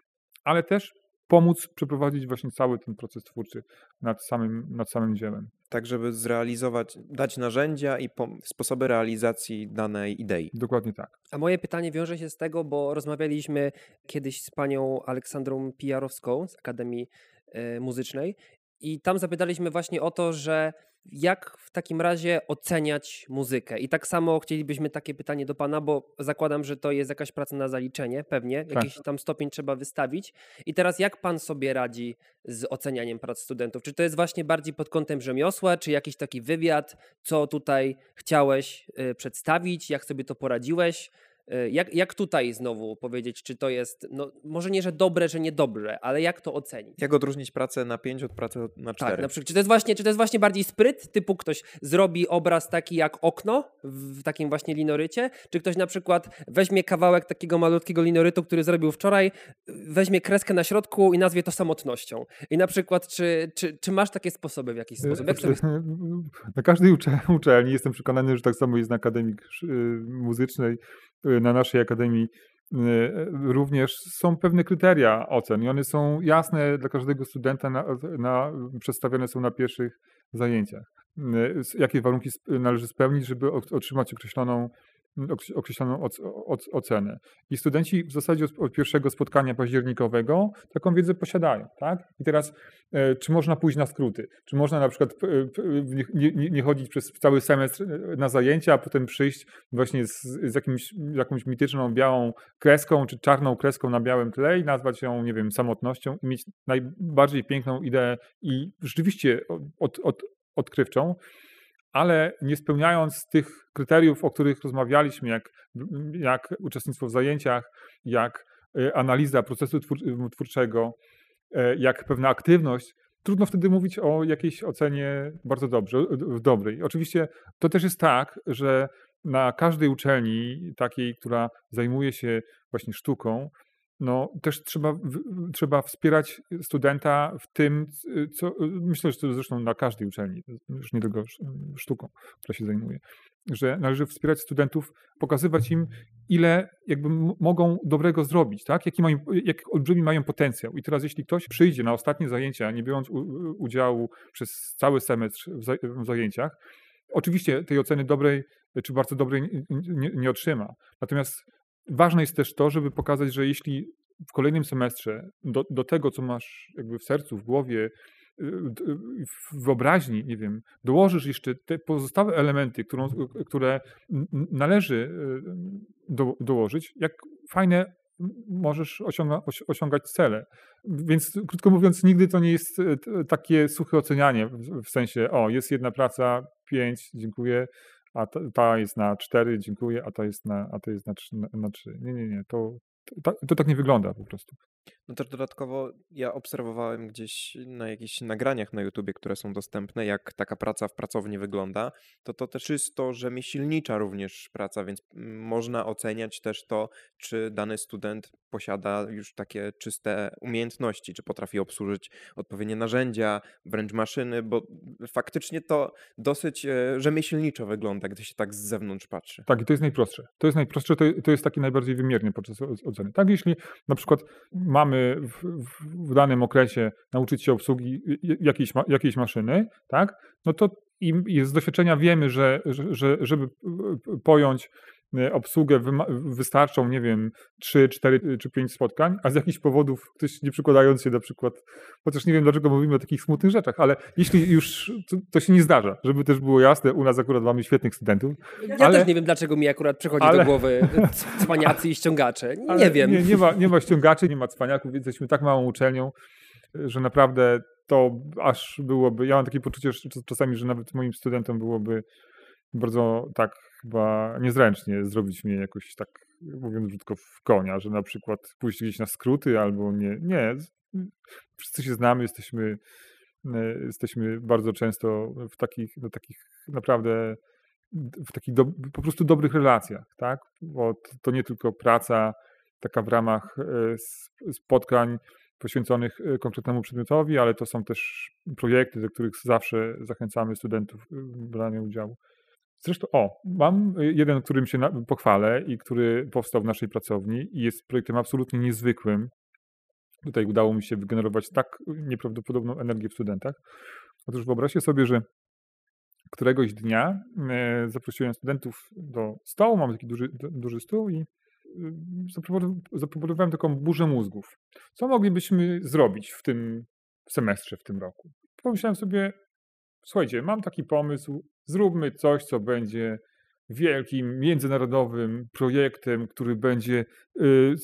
ale też pomóc przeprowadzić właśnie cały ten proces twórczy nad samym, nad samym dziełem. Tak, żeby zrealizować, dać narzędzia i sposoby realizacji danej idei. Dokładnie tak. A moje pytanie wiąże się z tego, bo rozmawialiśmy kiedyś z panią Aleksandrą Pijarowską z Akademii e, Muzycznej i tam zapytaliśmy właśnie o to, że jak w takim razie oceniać muzykę? I tak samo chcielibyśmy takie pytanie do Pana, bo zakładam, że to jest jakaś praca na zaliczenie, pewnie, tak. jakiś tam stopień trzeba wystawić. I teraz jak Pan sobie radzi z ocenianiem prac studentów? Czy to jest właśnie bardziej pod kątem rzemiosła, czy jakiś taki wywiad, co tutaj chciałeś y, przedstawić, jak sobie to poradziłeś? E, jak, jak tutaj znowu powiedzieć, czy to jest, no może nie, że dobre, że niedobre, ale jak to ocenić? Jak odróżnić pracę na 5 od pracy na 4? Tak, na przykład, czy to, jest właśnie, czy to jest właśnie bardziej spryt, typu ktoś zrobi obraz taki jak okno w takim właśnie linorycie, czy ktoś na przykład weźmie kawałek takiego malutkiego linorytu, który zrobił wczoraj, weźmie kreskę na środku i nazwie to samotnością. I na przykład, czy, czy, czy masz takie sposoby w jakiś sposób? Jak sobie... Na każdej uczelni jestem przekonany, że tak samo jest na Akademii Muzycznej, Y, na naszej akademii y, również są pewne kryteria ocen i one są jasne dla każdego studenta, na, na, przedstawione są na pierwszych zajęciach. Y, jakie warunki należy spełnić, żeby otrzymać określoną określoną ocenę. I studenci w zasadzie od, pierwszego spotkania październikowego taką wiedzę posiadają. Tak? I teraz, e, czy można pójść na skróty? Czy można na przykład nie, nie, nie chodzić przez cały semestr e, na zajęcia, a potem przyjść właśnie z, z jakimś, jakąś mityczną białą kreską, czy czarną kreską na białym tle i nazwać ją, nie wiem, samotnością i mieć najbardziej piękną ideę i rzeczywiście od, od, odkrywczą, ale nie spełniając tych kryteriów, o których rozmawialiśmy, jak, jak uczestnictwo w zajęciach, jak e, analiza procesu twórczego, e, jak pewna aktywność, trudno wtedy mówić o jakiejś ocenie bardzo dobrze, dobrej. Oczywiście to też jest tak, że na każdej uczelni, takiej, która zajmuje się właśnie sztuką, no, też trzeba, trzeba wspierać studenta w tym, co myślę, że to zresztą na każdej uczelni, już nie tylko sztuką, która się zajmuje, że należy wspierać studentów, pokazywać im, ile jakby mogą dobrego zrobić, tak? Jaki mają, jak olbrzymi mają potencjał. I teraz, jeśli ktoś przyjdzie na ostatnie zajęcia, nie biorąc udziału przez cały semestr w zajęciach, oczywiście tej oceny dobrej czy bardzo dobrej nie, nie otrzyma. Natomiast Ważne jest też to, żeby pokazać, że jeśli w kolejnym semestrze do, do tego, co masz jakby w sercu, w głowie, y, w wyobraźni, nie wiem, dołożysz jeszcze te pozostałe elementy, którą, które należy y, do, dołożyć, jak fajne możesz osiąga, osiągać cele. Więc krótko mówiąc, nigdy to nie jest y, takie suche ocenianie w sensie, o, jest jedna praca, pięć, dziękuję, a ta, jest na 4, dziękuję, a ta jest na, a ta jest na 3, na, na 3. Nie, nie, nie, to to, to tak nie wygląda po prostu. No też dodatkowo ja obserwowałem gdzieś na jakichś nagraniach na YouTubie, które są dostępne, jak taka praca w pracowni wygląda, to to też czysto rzemieślnicza również praca, więc można oceniać też to, czy dany student posiada już takie czyste umiejętności, czy potrafi obsłużyć odpowiednie narzędzia, wręcz maszyny, bo faktycznie to dosyć e, rzemieślniczo wygląda, gdy się tak z zewnątrz patrzy. Tak, i to jest najprostsze. To jest najprostsze, to, to jest taki najbardziej wymierny podczas Tak, jeśli na przykład mamy w, w danym okresie nauczyć się obsługi jakiejś, jakiejś maszyny, tak, no to i, z doświadczenia wiemy, że, że żeby pojąć obsługę wystarczą, nie wiem, 3, 4 czy 5 spotkań, a z jakichś powodów ktoś nie przykładając się na przykład, chociaż nie wiem dlaczego mówimy o takich smutnych rzeczach, ale jeśli już to, to się nie zdarza, żeby też było jasne, u nas akurat mamy świetnych studentów. Ja ale, też nie wiem, dlaczego mi akurat przychodzi ale, do głowy cwaniacy i ściągacze. Nie wiem. Nie, nie, ma, nie ma ściągaczy, nie ma cwaniaków, więc jesteśmy tak małą uczelnią, że naprawdę to aż byłoby, ja mam takie poczucie że czasami, że nawet moim studentom byłoby bardzo tak chyba niezręcznie zrobić mnie jakoś tak, mówiąc brzydko, w konia, że na przykład pójść gdzieś na skróty albo nie. Nie, wszyscy się znamy, jesteśmy, e, jesteśmy bardzo często w takich, no, takich naprawdę w takich do, po prostu dobrych relacjach, tak? Bo to nie tylko praca taka w ramach e, spotkań poświęconych e, konkretnemu przedmiotowi, ale to są też projekty, do których zawsze zachęcamy studentów do brania udziału. Zresztą, o, mam y, jeden, którym się pochwalę i który powstał w naszej pracowni i jest projektem absolutnie niezwykłym. Tutaj udało mi się wygenerować tak nieprawdopodobną energię w studentach. Otóż wyobraźcie sobie, że któregoś dnia e, zaprosiłem studentów do stołu, mamy taki duży, duży stół i y, zaproponowałem taką burzę mózgów. Co moglibyśmy zrobić w tym semestrze, w tym roku? Pomyślałem sobie, słuchajcie, mam taki pomysł, zróbmy coś, co będzie wielkim, międzynarodowym projektem, który będzie y,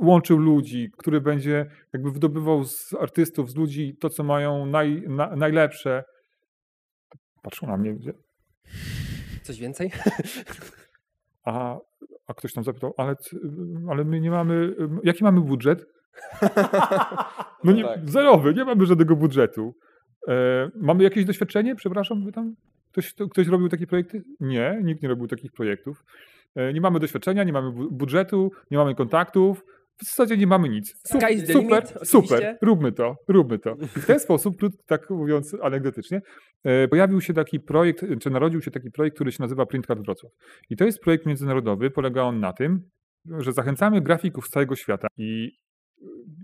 łączył ludzi, który będzie jakby wydobywał z artystów, z ludzi to, co mają naj, na, najlepsze. Patrzą na mnie. Gdzie? Coś więcej? A, a ktoś tam zapytał, ale, ale my nie mamy, jaki mamy budżet? No nie, tak. zerowy, nie mamy żadnego budżetu. E, mamy jakieś doświadczenie? Przepraszam, tam ktoś, ktoś robił takie projekty? Nie, nikt nie robił takich projektów. E, nie mamy doświadczenia, nie mamy budżetu, nie mamy kontaktów. W zasadzie nie mamy nic. Super, super, limit, super, róbmy to, róbmy to. I w ten sposób, tak mówiąc anegdotycznie, e, pojawił się taki projekt, czy narodził się taki projekt, który się nazywa Printcard Wrocław. I to jest projekt międzynarodowy, polega on na tym, że zachęcamy grafików z całego świata i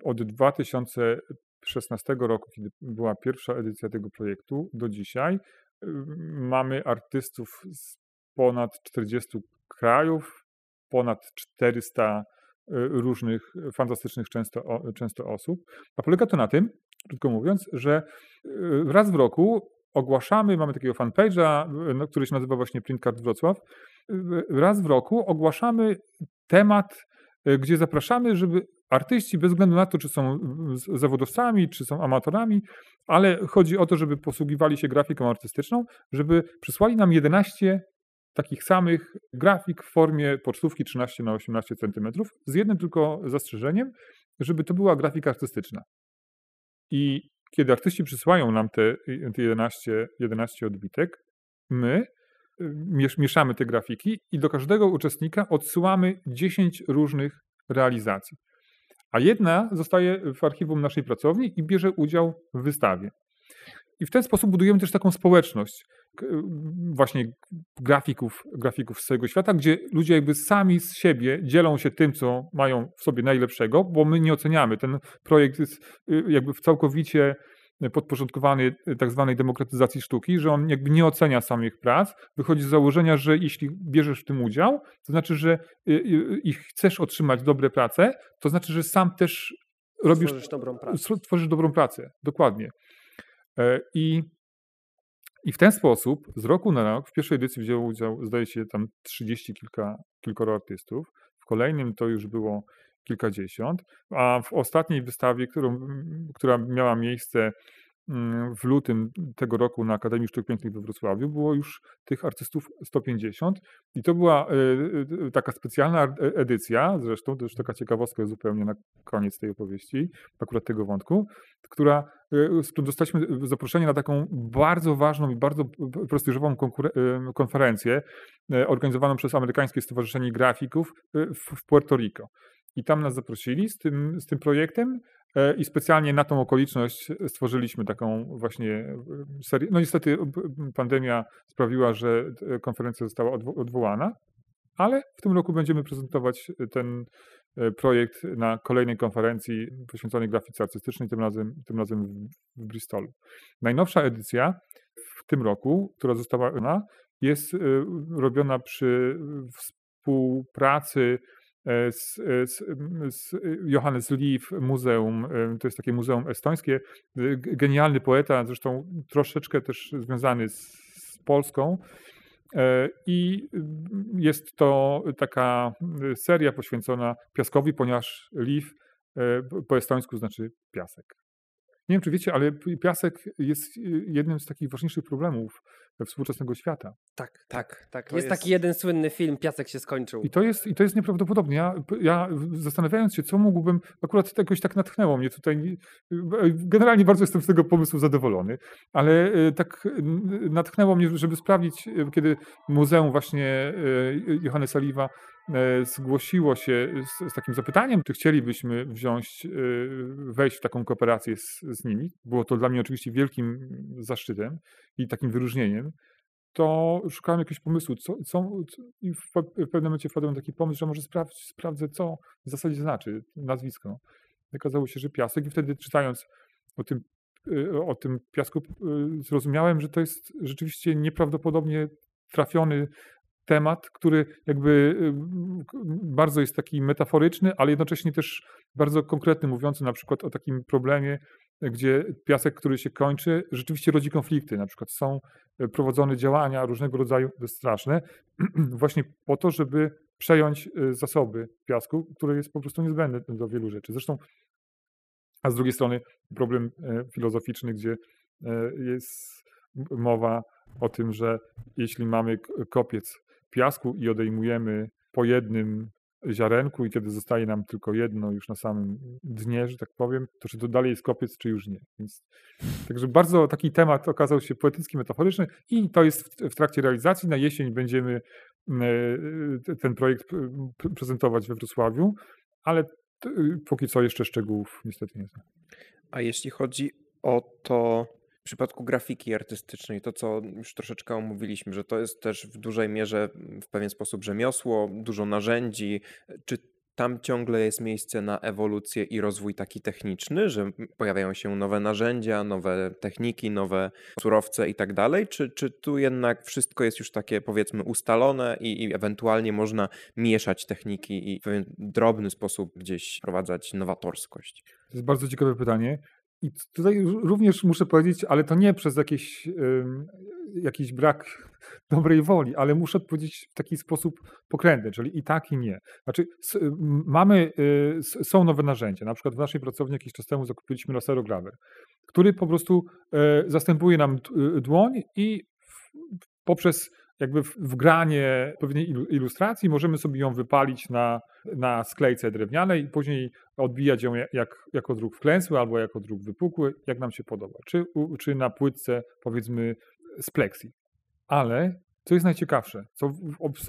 od 2000 2016 roku, kiedy była pierwsza edycja tego projektu, do dzisiaj y, mamy artystów z ponad 40 krajów, ponad 400 y, różnych fantastycznych często, często osób. A polega to na tym, krótko mówiąc, że y, raz w roku ogłaszamy, mamy takiego fanpage'a, no, który się nazywa właśnie Printcard Wrocław, raz w roku ogłaszamy temat, gdzie zapraszamy, żeby artyści, bez względu na to, czy są zawodowcami, czy są amatorami, ale chodzi o to, żeby posługiwali się grafiką artystyczną, żeby przysłali nam 11 takich samych grafik w formie pocztówki 13 na 18 cm, z jednym tylko zastrzeżeniem, żeby to była grafika artystyczna. I kiedy artyści przysyłają nam te, te 11, 11 odbitek, my y, mieszamy te grafiki i do każdego uczestnika odsyłamy 10 różnych realizacji a jedna zostaje w archiwum naszej pracowni i bierze udział w wystawie. I w ten sposób budujemy też taką społeczność właśnie grafików, grafików z całego świata, gdzie ludzie jakby sami z siebie dzielą się tym, co mają w sobie najlepszego, bo my nie oceniamy. Ten projekt jest y, jakby całkowicie podporządkowany y, tak zwanej demokratyzacji sztuki, że on jakby nie ocenia samych prac, wychodzi z założenia, że jeśli bierzesz w tym udział, to znaczy, że y, y, i chcesz otrzymać dobre prace, to znaczy, że sam też robisz... Tworzysz dobrą pracę. Tworzysz dobrą pracę, dokładnie. E, I, I w ten sposób z roku na rok w pierwszej edycji wzięło udział, zdaje się, tam trzydzieści kilka, kilkoro artystów. W kolejnym to już było kilkadziesiąt, a w ostatniej wystawie, którą, która miała miejsce mm, w lutym tego roku na Akademii Sztuk Pięknych we Wrocławiu było już tych artystów 150 i to była e, e, taka specjalna e, edycja, zresztą to już taka ciekawostka zupełnie na koniec tej opowieści, akurat tego wątku, która dostaliśmy zaproszenie na taką bardzo ważną i bardzo prestiżową konferencję organizowaną przez Amerykańskie Stowarzyszenie Grafików w Puerto Rico. I tam nas zaprosili z tym, z tym projektem e, i specjalnie na tą okoliczność stworzyliśmy taką właśnie e, serię. No niestety pandemia sprawiła, że konferencja została odwołana, ale w tym roku będziemy prezentować ten e, projekt na kolejnej konferencji poświęconej grafice artystycznej, tym razem, tym razem w Bristolu. Najnowsza edycja w tym roku, która została jest robiona przy współpracy E, z, e, z, z Johannes Lief Muzeum, e, to jest takie muzeum estońskie, genialny poeta, zresztą troszeczkę też związany z, z Polską. I jest to taka seria poświęcona piaskowi, ponieważ Lief po estońsku znaczy piasek. Nie wiem, czy wiecie, ale piasek jest jednym z takich ważniejszych problemów współczesnego świata. Tak, tak, tak. Jest, jest, taki jeden słynny film, Piasek się skończył. I to jest, i to jest nieprawdopodobne. Ja, ja zastanawiając się, co mógłbym, akurat jakoś tak natchnęło mnie tutaj. Generalnie bardzo jestem z tego pomysłu zadowolony, ale e, tak natchnęło mnie, żeby sprawdzić, kiedy Muzeum właśnie e, Johannes Saliwa zgłosiło się z, z, takim zapytaniem, czy chcielibyśmy wziąć, wejść w taką kooperację z, z nimi. Było to dla mnie oczywiście wielkim zaszczytem i takim wyróżnieniem, to szukałem jakiegoś pomysłu, co, co, i w, pewnym momencie wpadłem taki pomysł, że może sprawdź, sprawdzę, co w zasadzie znaczy nazwisko. Okazało się, że piasek i wtedy czytając o tym, y, o tym piasku zrozumiałem, że to jest rzeczywiście nieprawdopodobnie trafiony temat, który jakby y, bardzo jest taki metaforyczny, ale jednocześnie też bardzo konkretny, mówiący na przykład o takim problemie, gdzie piasek, który się kończy, rzeczywiście rodzi konflikty. Na przykład są e, prowadzone działania różnego rodzaju straszne, właśnie po to, żeby przejąć e, zasoby piasku, które jest po prostu niezbędne do wielu rzeczy. Zresztą, a z drugiej strony problem e, filozoficzny, gdzie jest mowa o tym, że jeśli mamy kopiec piasku i odejmujemy po jednym ziarenku i kiedy zostaje nam tylko jedno już na samym dnie, że tak powiem, to czy to dalej jest kopiec, czy już nie. Więc, także bardzo taki temat okazał się poetycki, metaforyczny i to jest w, w trakcie realizacji. Na jesień będziemy e, ten projekt prezentować we Wrocławiu, ale póki co jeszcze szczegółów niestety nie znam. A jeśli chodzi o to, przypadku grafiki artystycznej, to co już troszeczkę omówiliśmy, że to jest też w dużej mierze w pewien sposób rzemiosło, dużo narzędzi. Czy tam ciągle jest miejsce na ewolucję i rozwój taki techniczny, że pojawiają się nowe narzędzia, nowe techniki, nowe surowce i tak dalej? Czy, czy tu jednak wszystko jest już takie powiedzmy ustalone i, i ewentualnie można mieszać techniki i w pewien drobny sposób gdzieś wprowadzać nowatorskość? To jest bardzo ciekawe pytanie. I tutaj również muszę powiedzieć, ale to nie przez jakiś, jakiś brak dobrej woli, ale muszę odpowiedzieć w taki sposób pokrętny, czyli i tak, i nie. Znaczy, mamy, y, są nowe narzędzia. Na przykład w naszej pracowni jakiś czas temu zakupiliśmy laserograwer, który po prostu e, zastępuje nam y, dłoń i poprzez jakby wgranie pewnej ilustracji możemy sobie ją wypalić na, na sklejce drewnianej i później odbijać ją jak, jako druk wklęsły albo jako druk wypukły, jak nam się podoba. Czy, czy na płytce powiedzmy z pleksji. Ale co jest najciekawsze, co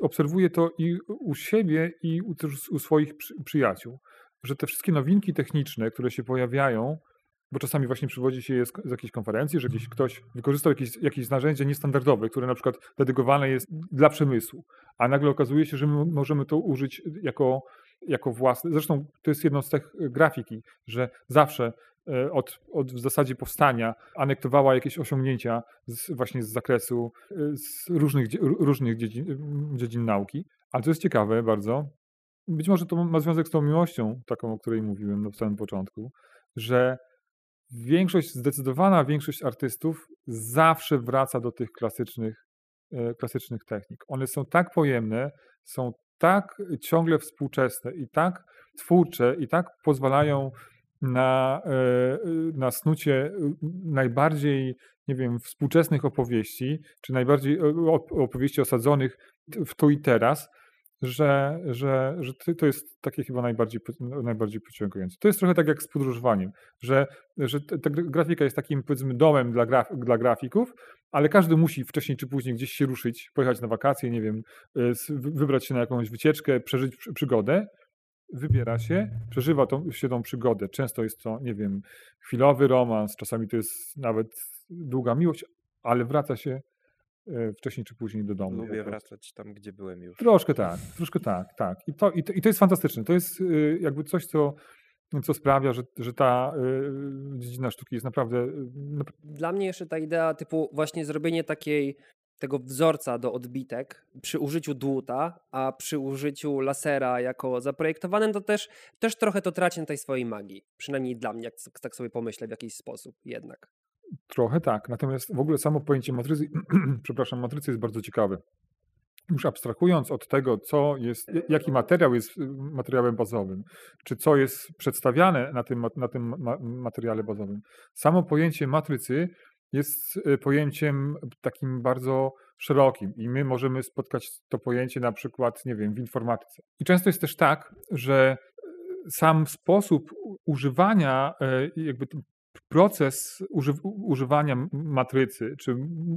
obserwuję to i u siebie i u, u swoich przyjaciół, że te wszystkie nowinki techniczne, które się pojawiają, bo czasami właśnie przywodzi się je z, z jakiejś konferencji, że gdzieś ktoś wykorzystał jakieś, jakieś narzędzie niestandardowe, które na przykład dedykowane jest dla przemysłu, a nagle okazuje się, że my możemy to użyć jako, jako własne. Zresztą to jest jedno z tych grafiki, że zawsze e, od, od w zasadzie powstania anektowała jakieś osiągnięcia z, właśnie z zakresu e, z różnych, różnych dziedzin, dziedzin nauki. Ale to jest ciekawe bardzo. Być może to ma związek z tą miłością, taką, o której mówiłem na samym początku, że większość, zdecydowana większość artystów zawsze wraca do tych klasycznych, e, klasycznych technik. One są tak pojemne, są tak ciągle współczesne i tak twórcze i tak pozwalają na, e, na snucie najbardziej, nie wiem, współczesnych opowieści, czy najbardziej opowieści osadzonych w tu i teraz, że, że, że to jest takie chyba najbardziej, najbardziej pociągające. To jest trochę tak jak z podróżowaniem, że, że ta grafika jest takim powiedzmy domem dla, graf, dla grafików, ale każdy musi wcześniej czy później gdzieś się ruszyć, pojechać na wakacje, nie wiem, y, wybrać się na jakąś wycieczkę, przeżyć przygodę, wybiera się, przeżywa tą, się tą przygodę. Często jest to, nie wiem, chwilowy romans, czasami to jest nawet długa miłość, ale wraca się E, wcześniej czy później do domu. Lubię wracać tam, gdzie byłem już. Troszkę tak, troszkę tak, tak. I to, i to, i to jest fantastyczne. To jest y, jakby coś, co, co sprawia, że, że ta y, dziedzina sztuki jest naprawdę... Y, Dla mnie jeszcze ta idea typu właśnie zrobienie takiej tego wzorca do odbitek przy użyciu dłuta, a przy użyciu lasera jako zaprojektowanym, to też, też trochę to traci na tej swojej magii. Przynajmniej dla mnie, jak tak sobie pomyślę w jakiś sposób jednak. Trochę tak. Natomiast w ogóle samo pojęcie matrycy, przepraszam, matrycy jest bardzo ciekawe. Już abstrahując od tego, co jest, jaki materiał jest y, materiałem bazowym, czy co jest przedstawiane na tym, na tym materiale bazowym, samo pojęcie matrycy jest y, pojęciem takim bardzo szerokim i my możemy spotkać to pojęcie na przykład, nie wiem, w informatyce. I często jest też tak, że y, sam sposób używania jakby proces uży, używania matrycy czy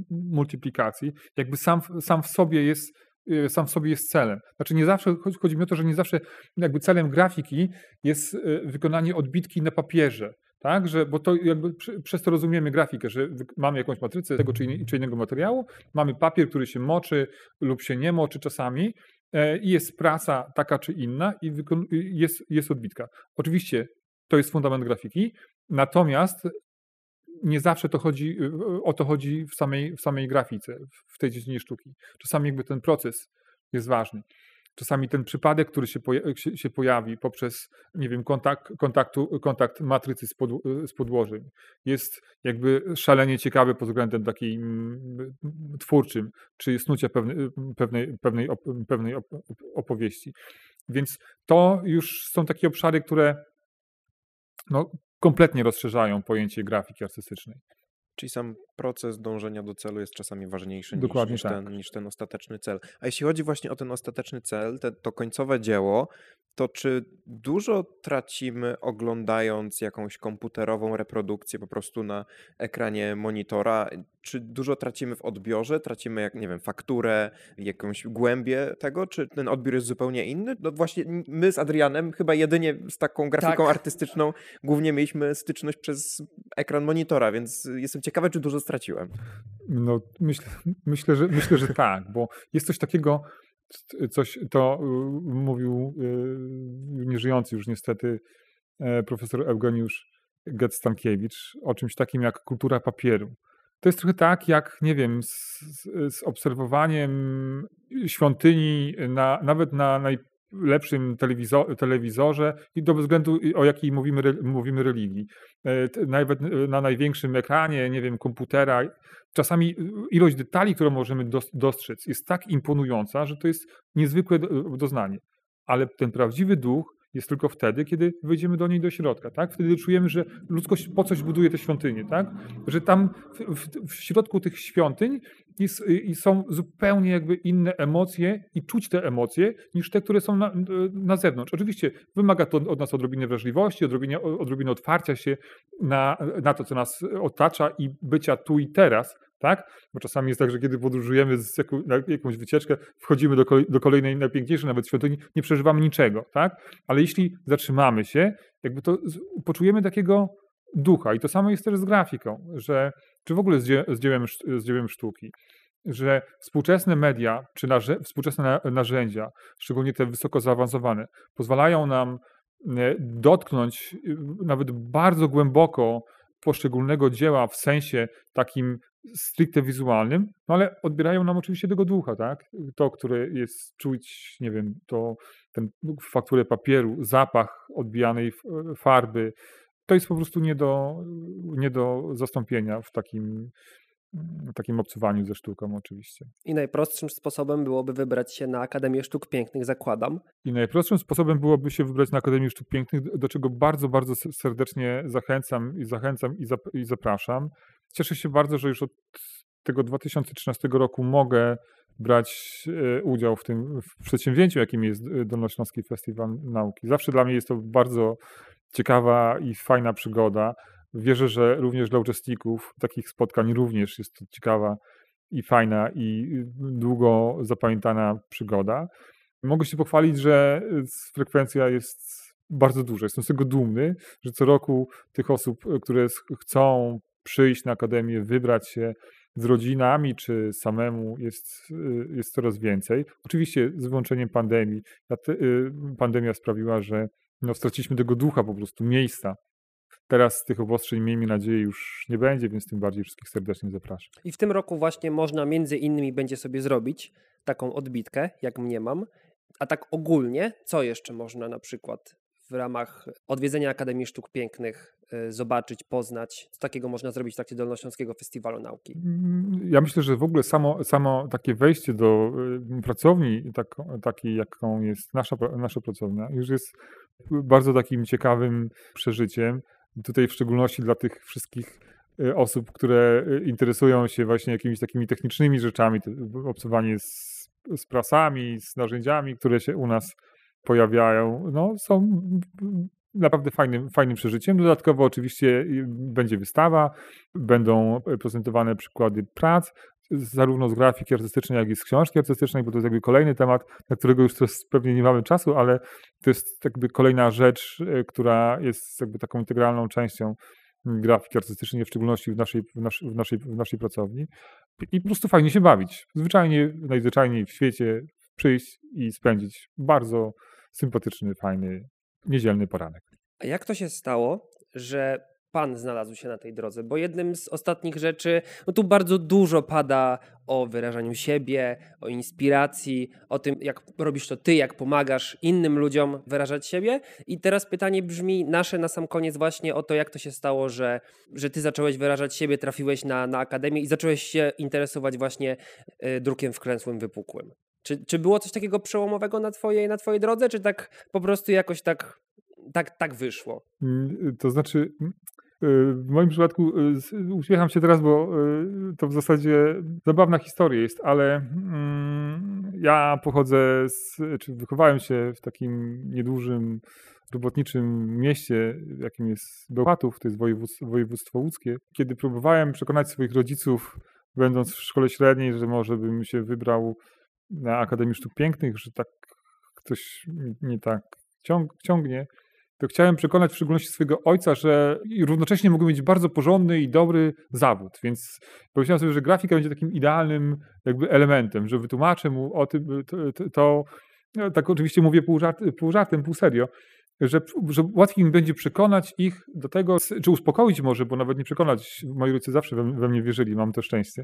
multiplikacji jakby sam, sam w sobie jest y, sam w sobie jest celem. Znaczy nie zawsze, chodzi, chodzi mi o to, że nie zawsze jakby celem grafiki jest y, wykonanie odbitki na papierze, tak, że, bo to jakby przez to rozumiemy grafikę, że mamy jakąś matrycę tego czy, czy innego materiału, mamy papier, który się moczy lub się nie moczy czasami e, i jest praca taka czy inna i jest, jest odbitka. Oczywiście to jest fundament grafiki, Natomiast nie zawsze to chodzi, o to chodzi w samej, w samej grafice, w tej dziedzinie sztuki. Czasami jakby ten proces jest ważny. Czasami ten przypadek, który się, się, się pojawi poprzez, nie wiem, kontakt, kontaktu, kontakt matrycy z, pod, z podłożem, jest jakby szalenie ciekawy pod względem takim twórczym, czy snucia pewnej, pewnej, pewnej, pewnej opowieści. Więc to już są takie obszary, które no, kompletnie rozszerzają pojęcie grafiki artystycznej. Czyli sam proces dążenia do celu jest czasami ważniejszy niż, niż, tak. ten, niż ten ostateczny cel. A jeśli chodzi właśnie o ten ostateczny cel, te, to końcowe dzieło, to czy dużo tracimy oglądając jakąś komputerową reprodukcję po prostu na ekranie monitora? Czy dużo tracimy w odbiorze? Tracimy, jak nie wiem, fakturę, jakąś głębię tego? Czy ten odbiór jest zupełnie inny? No właśnie my z Adrianem chyba jedynie z taką grafiką tak. artystyczną głównie mieliśmy styczność przez ekran monitora, więc jestem ciekawy, czy dużo straciłem. No myślę, myślę, że, myślę, że tak, bo jest coś takiego, coś to y, mówił y, nieżyjący już niestety e, profesor Eugeniusz Getstankiewicz o czymś takim jak kultura papieru. To jest trochę tak, jak nie wiem, z, z obserwowaniem świątyni na, nawet na telewizor, telewizorze i do względu o jakiej mówimy, mówimy religii. E, nawet na największym ekranie, nie wiem, komputera czasami y, ilość detali, którą możemy dostrzec, jest tak imponująca, że to jest niezwykłe doznanie. Ale ten prawdziwy duch jest tylko wtedy, kiedy wejdziemy do niej do środka, tak? Wtedy czujemy, że ludzkość po coś buduje te świątynie, tak? Że tam w, w, w środku tych świątyń jest, i są zupełnie jakby inne emocje i czuć te emocje niż te, które są na, na zewnątrz. Oczywiście wymaga to od nas odrobiny wrażliwości, odrobiny, odrobiny otwarcia się na, na to, co nas otacza i bycia tu i teraz, tak? Bo czasami jest tak, że kiedy podróżujemy z jakąś wycieczkę, wchodzimy do, do kolejnej, najpiękniejszej nawet świątyni, nie przeżywamy niczego, tak? Ale jeśli zatrzymamy się, jakby to poczujemy takiego ducha i to samo jest też z grafiką, że, czy w ogóle z, dzie, z, dziełem, z dziełem sztuki, że współczesne media, czy narze, współczesne narzędzia, szczególnie te wysoko zaawansowane, pozwalają nam e, dotknąć e, nawet bardzo głęboko poszczególnego dzieła w sensie takim stricte wizualnym, no ale odbierają nam oczywiście tego ducha, tak? To, które jest czuć, nie wiem, to ten fakturę papieru, zapach odbijanej farby, to jest po prostu nie do, nie do zastąpienia w takim takim obcowaniu ze sztuką oczywiście. I najprostszym sposobem byłoby wybrać się na Akademię Sztuk Pięknych, zakładam. I najprostszym sposobem byłoby się wybrać na Akademię Sztuk Pięknych, do czego bardzo, bardzo serdecznie zachęcam i zachęcam i, zap i zapraszam. Cieszę się bardzo, że już od tego 2013 roku mogę brać e, udział w tym w przedsięwzięciu, jakim jest e, Dolnośląski Festiwal Nauki. Zawsze dla mnie jest to bardzo ciekawa i fajna przygoda. Wierzę, że również dla uczestników takich spotkań również jest to ciekawa i fajna i długo zapamiętana przygoda. Mogę się pochwalić, że e, frekwencja jest bardzo duża. Jestem z tego dumny, że co roku tych osób, które chcą przyjść na akademię, wybrać się z rodzinami czy samemu jest, y, jest coraz więcej. Oczywiście z wyłączeniem pandemii. Y, pandemia sprawiła, że no, straciliśmy tego ducha po prostu, miejsca. Teraz tych obostrzeń, miejmy nadzieję, już nie będzie, więc tym bardziej wszystkich serdecznie zapraszam. I w tym roku właśnie można między innymi będzie sobie zrobić taką odbitkę, jak mnie mam. A tak ogólnie, co jeszcze można na przykład w ramach odwiedzenia Akademii Sztuk Pięknych y, zobaczyć, poznać? Co takiego można zrobić w trakcie Dolnośląskiego Festiwalu Nauki? Mm, ja myślę, że w ogóle samo, samo takie wejście do y, pracowni, tak, takiej jaką jest nasza, nasza pracownia, już jest bardzo takim ciekawym przeżyciem. Tutaj w szczególności dla tych wszystkich y, osób, które interesują się właśnie jakimiś takimi technicznymi rzeczami, obcowanie z, z prasami, z narzędziami, które się u nas pojawiają, no, są naprawdę fajnym, fajnym przeżyciem. Dodatkowo oczywiście będzie wystawa, będą prezentowane przykłady prac, zarówno z grafiki artystycznej, jak i z książki artystycznej, bo to jest jakby kolejny temat, na którego już teraz pewnie nie mamy czasu, ale to jest jakby kolejna rzecz, e, która jest jakby taką integralną częścią grafiki artystycznej, w szczególności w naszej, w, naszej, w, naszej, w naszej pracowni. I po prostu fajnie się bawić. Zwyczajnie, najzwyczajniej w świecie przyjść i spędzić bardzo sympatyczny, fajny, niedzielny poranek. A jak to się stało, że Pan znalazł się na tej drodze? Bo jednym z ostatnich rzeczy, no tu bardzo dużo pada o wyrażaniu siebie, o inspiracji, o tym, jak robisz to Ty, jak pomagasz innym ludziom wyrażać siebie. I teraz pytanie brzmi nasze na sam koniec właśnie o to, jak to się stało, że, że Ty zacząłeś wyrażać siebie, trafiłeś na, na akademię i zacząłeś się interesować właśnie y, drukiem wklęsłym, wypukłym. Czy, czy było coś takiego przełomowego na twojej, na twojej drodze, czy tak po prostu jakoś tak, tak, tak wyszło? Mm, to znaczy, w moim przypadku y, uśmiecham się teraz, bo y, to w zasadzie zabawna historia jest, ale mm, ja pochodzę, z, czy wychowałem się w takim niedużym robotniczym mieście, jakim jest Bełchatów, to jest województwo, województwo łódzkie. Kiedy próbowałem przekonać swoich rodziców, będąc w szkole średniej, że może bym się wybrał na Akademii Sztuk Pięknych, że tak ktoś nie tak ciąg, ciągnie, to chciałem przekonać w szczególności swojego ojca, że równocześnie mógł mieć bardzo porządny i dobry zawód, więc powiedziałem sobie, że grafika będzie takim idealnym jakby elementem, że wytłumaczę mu o tym, to, to, to no, tak oczywiście mówię pół, żart, pół żartem, pół serio, że, że łatwiej mi będzie przekonać ich do tego, czy uspokoić może, bo nawet nie przekonać, moi rodzice zawsze we, we mnie wierzyli, mam to szczęście,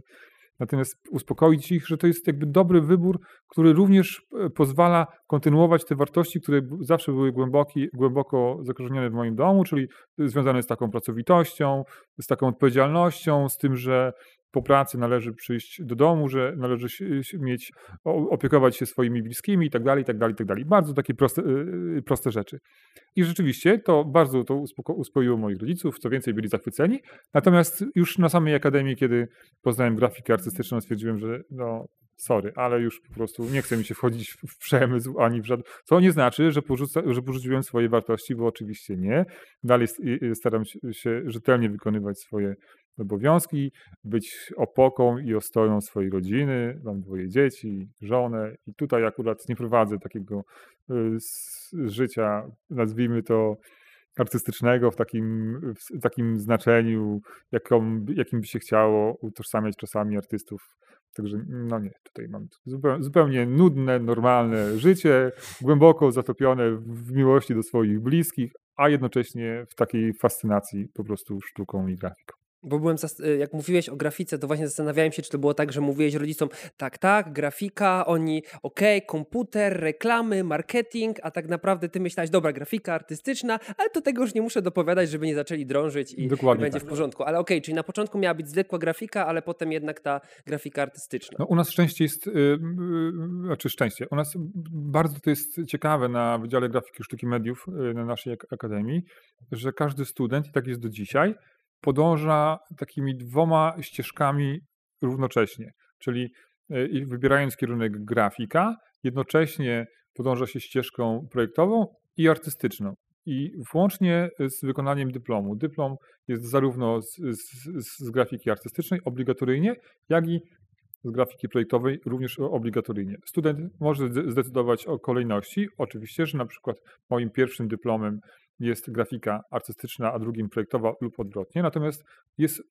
Natomiast uspokoić ich, że to jest jakby dobry wybór, który również e, pozwala kontynuować te wartości, które zawsze były głęboki, głęboko zakorzenione w moim domu, czyli związane z taką pracowitością, z taką odpowiedzialnością, z tym, że po pracy należy przyjść do domu, że należy mieć, opiekować się swoimi bliskimi i tak dalej, i tak dalej, i tak dalej. Bardzo takie proste, y, y, proste rzeczy. I rzeczywiście to bardzo to uspokoiło moich rodziców, co więcej byli zachwyceni. Natomiast już na samej akademii, kiedy poznałem grafikę artystyczną, stwierdziłem, że no, sorry, ale już po prostu nie chce mi się wchodzić w przemysł ani w żaden. Co nie znaczy, że, porzuca, że porzuciłem swoje wartości, bo oczywiście nie. Dalej staram się rzetelnie wykonywać swoje obowiązki, być opoką i ostoją swojej rodziny. Mam dwoje dzieci, żonę i tutaj akurat nie prowadzę takiego y, życia, nazwijmy to artystycznego w takim, w takim znaczeniu, jaką, jakim by się chciało utożsamiać czasami artystów. Także no nie, tutaj mam zupełnie, zupełnie nudne, normalne życie, głęboko zatopione w miłości do swoich bliskich, a jednocześnie w takiej fascynacji po prostu sztuką i grafiką. Bo byłem, y, jak mówiłeś o grafice, to właśnie zastanawiałem się, czy to było tak, że mówiłeś rodzicom, tak, tak, grafika, oni, okej, komputer, reklamy, marketing, a tak naprawdę ty myślałeś, dobra, grafika artystyczna, ale to tego już nie muszę dopowiadać, żeby nie zaczęli drążyć i, Dokładnie będzie tak. w porządku. Ale okej, czyli na początku miała być zwykła grafika, ale potem jednak ta grafika artystyczna. No, u nas szczęście jest, y, y, znaczy szczęście, u nas bardzo to jest ciekawe na Wydziale Grafiki i Sztuki Mediów y, na naszej ak- akademii, że każdy student, i tak jest do dzisiaj, podąża takimi dwoma ścieżkami równocześnie, czyli i wybierając kierunek grafika, jednocześnie podąża się ścieżką projektową i artystyczną. I włącznie z wykonaniem dyplomu. Dyplom jest zarówno z, z, z grafiki artystycznej obligatoryjnie, jak i z grafiki projektowej również obligatoryjnie. Student może zde- zdecydować o kolejności. Oczywiście, że na przykład moim pierwszym dyplomem jest grafika artystyczna, a drugim projektowa lub odwrotnie. Natomiast jest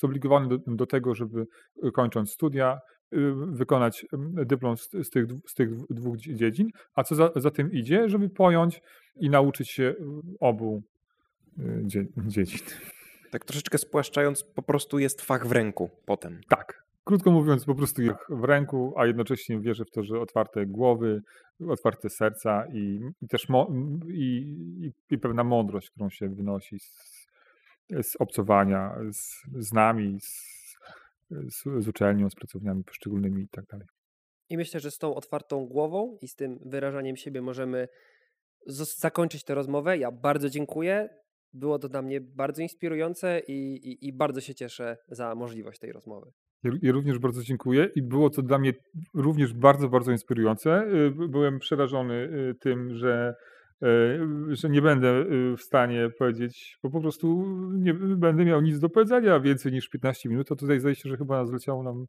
zobligowany do, do tego, żeby y, kończąc studia y, wykonać dyplom z, z, tych, z tych dwóch dzie- dziedzin, a co za, za tym idzie, żeby pojąć i nauczyć się y, obu dzie, dziedzin. Tak troszeczkę spłaszczając, po prostu jest fach w ręku potem. Tak. Krótko mówiąc, po prostu jak w ręku, a jednocześnie wierzę w to, że otwarte głowy, otwarte serca i, i też mo, i, i, pewna mądrość, którą się wynosi z, z obcowania z, z nami, z, z, z uczelnią, z pracowniami poszczególnymi i tak dalej. I myślę, że z tą otwartą głową i z tym wyrażaniem siebie możemy zakończyć tę rozmowę. Ja bardzo dziękuję. Było to dla mnie bardzo inspirujące i, i, i bardzo się cieszę za możliwość tej rozmowy. Ja, również bardzo dziękuję i było to dla mnie również bardzo, bardzo inspirujące. Y, by- Byłem przerażony y, tym, że, y, że nie będę w stanie powiedzieć, bo po prostu nie będę miał nic do powiedzenia więcej niż 15 minut. To tutaj zdaje się, że chyba zleciało nam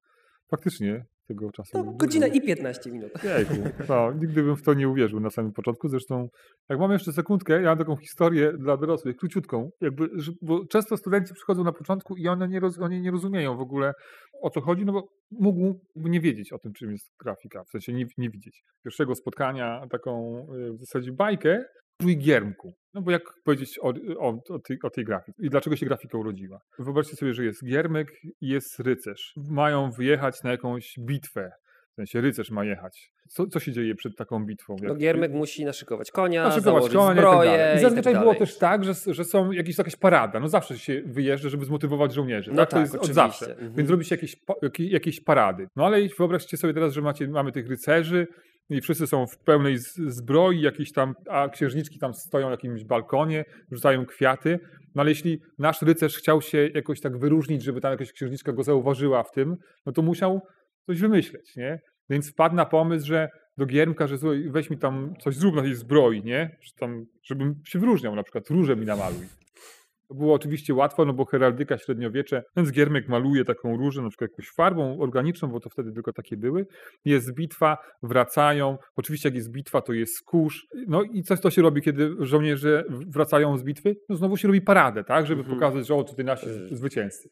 faktycznie tego czasu. No, godzina i 15 minut. Jejku, no, nigdy bym w to nie uwierzył na samym początku. Zresztą, jak mam jeszcze sekundkę, ja mam taką historię dla dorosłych, króciutką, jakby, bo często studenci przychodzą na początku i one nie, roz, oni nie rozumieją w ogóle o co chodzi, no bo mógł nie wiedzieć o tym, czym jest grafika, w sensie nie, nie widzieć. Pierwszego spotkania, taką y, w zasadzie bajkę, i giermku. No bo jak powiedzieć o, o, o, tej, o tej grafice i dlaczego się grafika urodziła? Wyobraźcie sobie, że jest giermek i jest rycerz. Mają wyjechać na jakąś bitwę. W sensie rycerz ma jechać. Co, co się dzieje przed taką bitwą? No, Jak- Giermek musi naszykować konia, naszykować konia i tak zbroję. I i zazwyczaj tak było też tak, że, że są jakieś, jakaś parada. No zawsze się wyjeżdża, żeby zmotywować żołnierzy. No tak? To tak, jest od oczywiście. zawsze. Mhm. Więc robi się jakieś, jakieś parady. No ale wyobraźcie sobie teraz, że macie, mamy tych rycerzy i wszyscy są w pełnej zbroi, jakieś tam, a księżniczki tam stoją na jakimś balkonie, rzucają kwiaty. No ale jeśli nasz rycerz chciał się jakoś tak wyróżnić, żeby tam jakaś księżniczka go zauważyła w tym, no to musiał coś wymyśleć, nie? Więc wpadł na pomysł, że do Giermka, że weź mi tam coś zrób na tej zbroi, nie? Czy tam, żebym się wyróżniał, na przykład róże mi namaluj. To było oczywiście łatwo, no bo heraldyka średniowiecze, więc Giermek maluje taką różę, na przykład jakąś farbą organiczną, bo to wtedy tylko takie były. Jest bitwa, wracają. Oczywiście jak jest bitwa, to jest kurz. No i coś to się robi, kiedy żołnierze wracają z bitwy? No znowu się robi paradę, tak? Żeby Mhm. pokazać, że o, tutaj nasi zwycięzcy.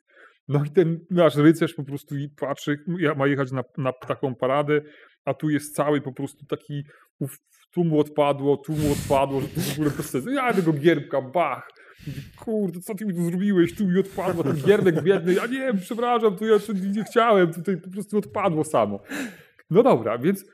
No i ten nasz rycerz po prostu patrzy, ma jechać na, na taką paradę, a tu jest cały po prostu taki, uf, tu mu odpadło, tu mu odpadło, że to w ogóle bez sensu. Ja tego gierbka, bach. Kurde, co ty mi tu zrobiłeś? Tu mi odpadło, ten gierbek biedny. Ja nie, przepraszam, to ja nie chciałem, tutaj po prostu odpadło samo. No dobra, więc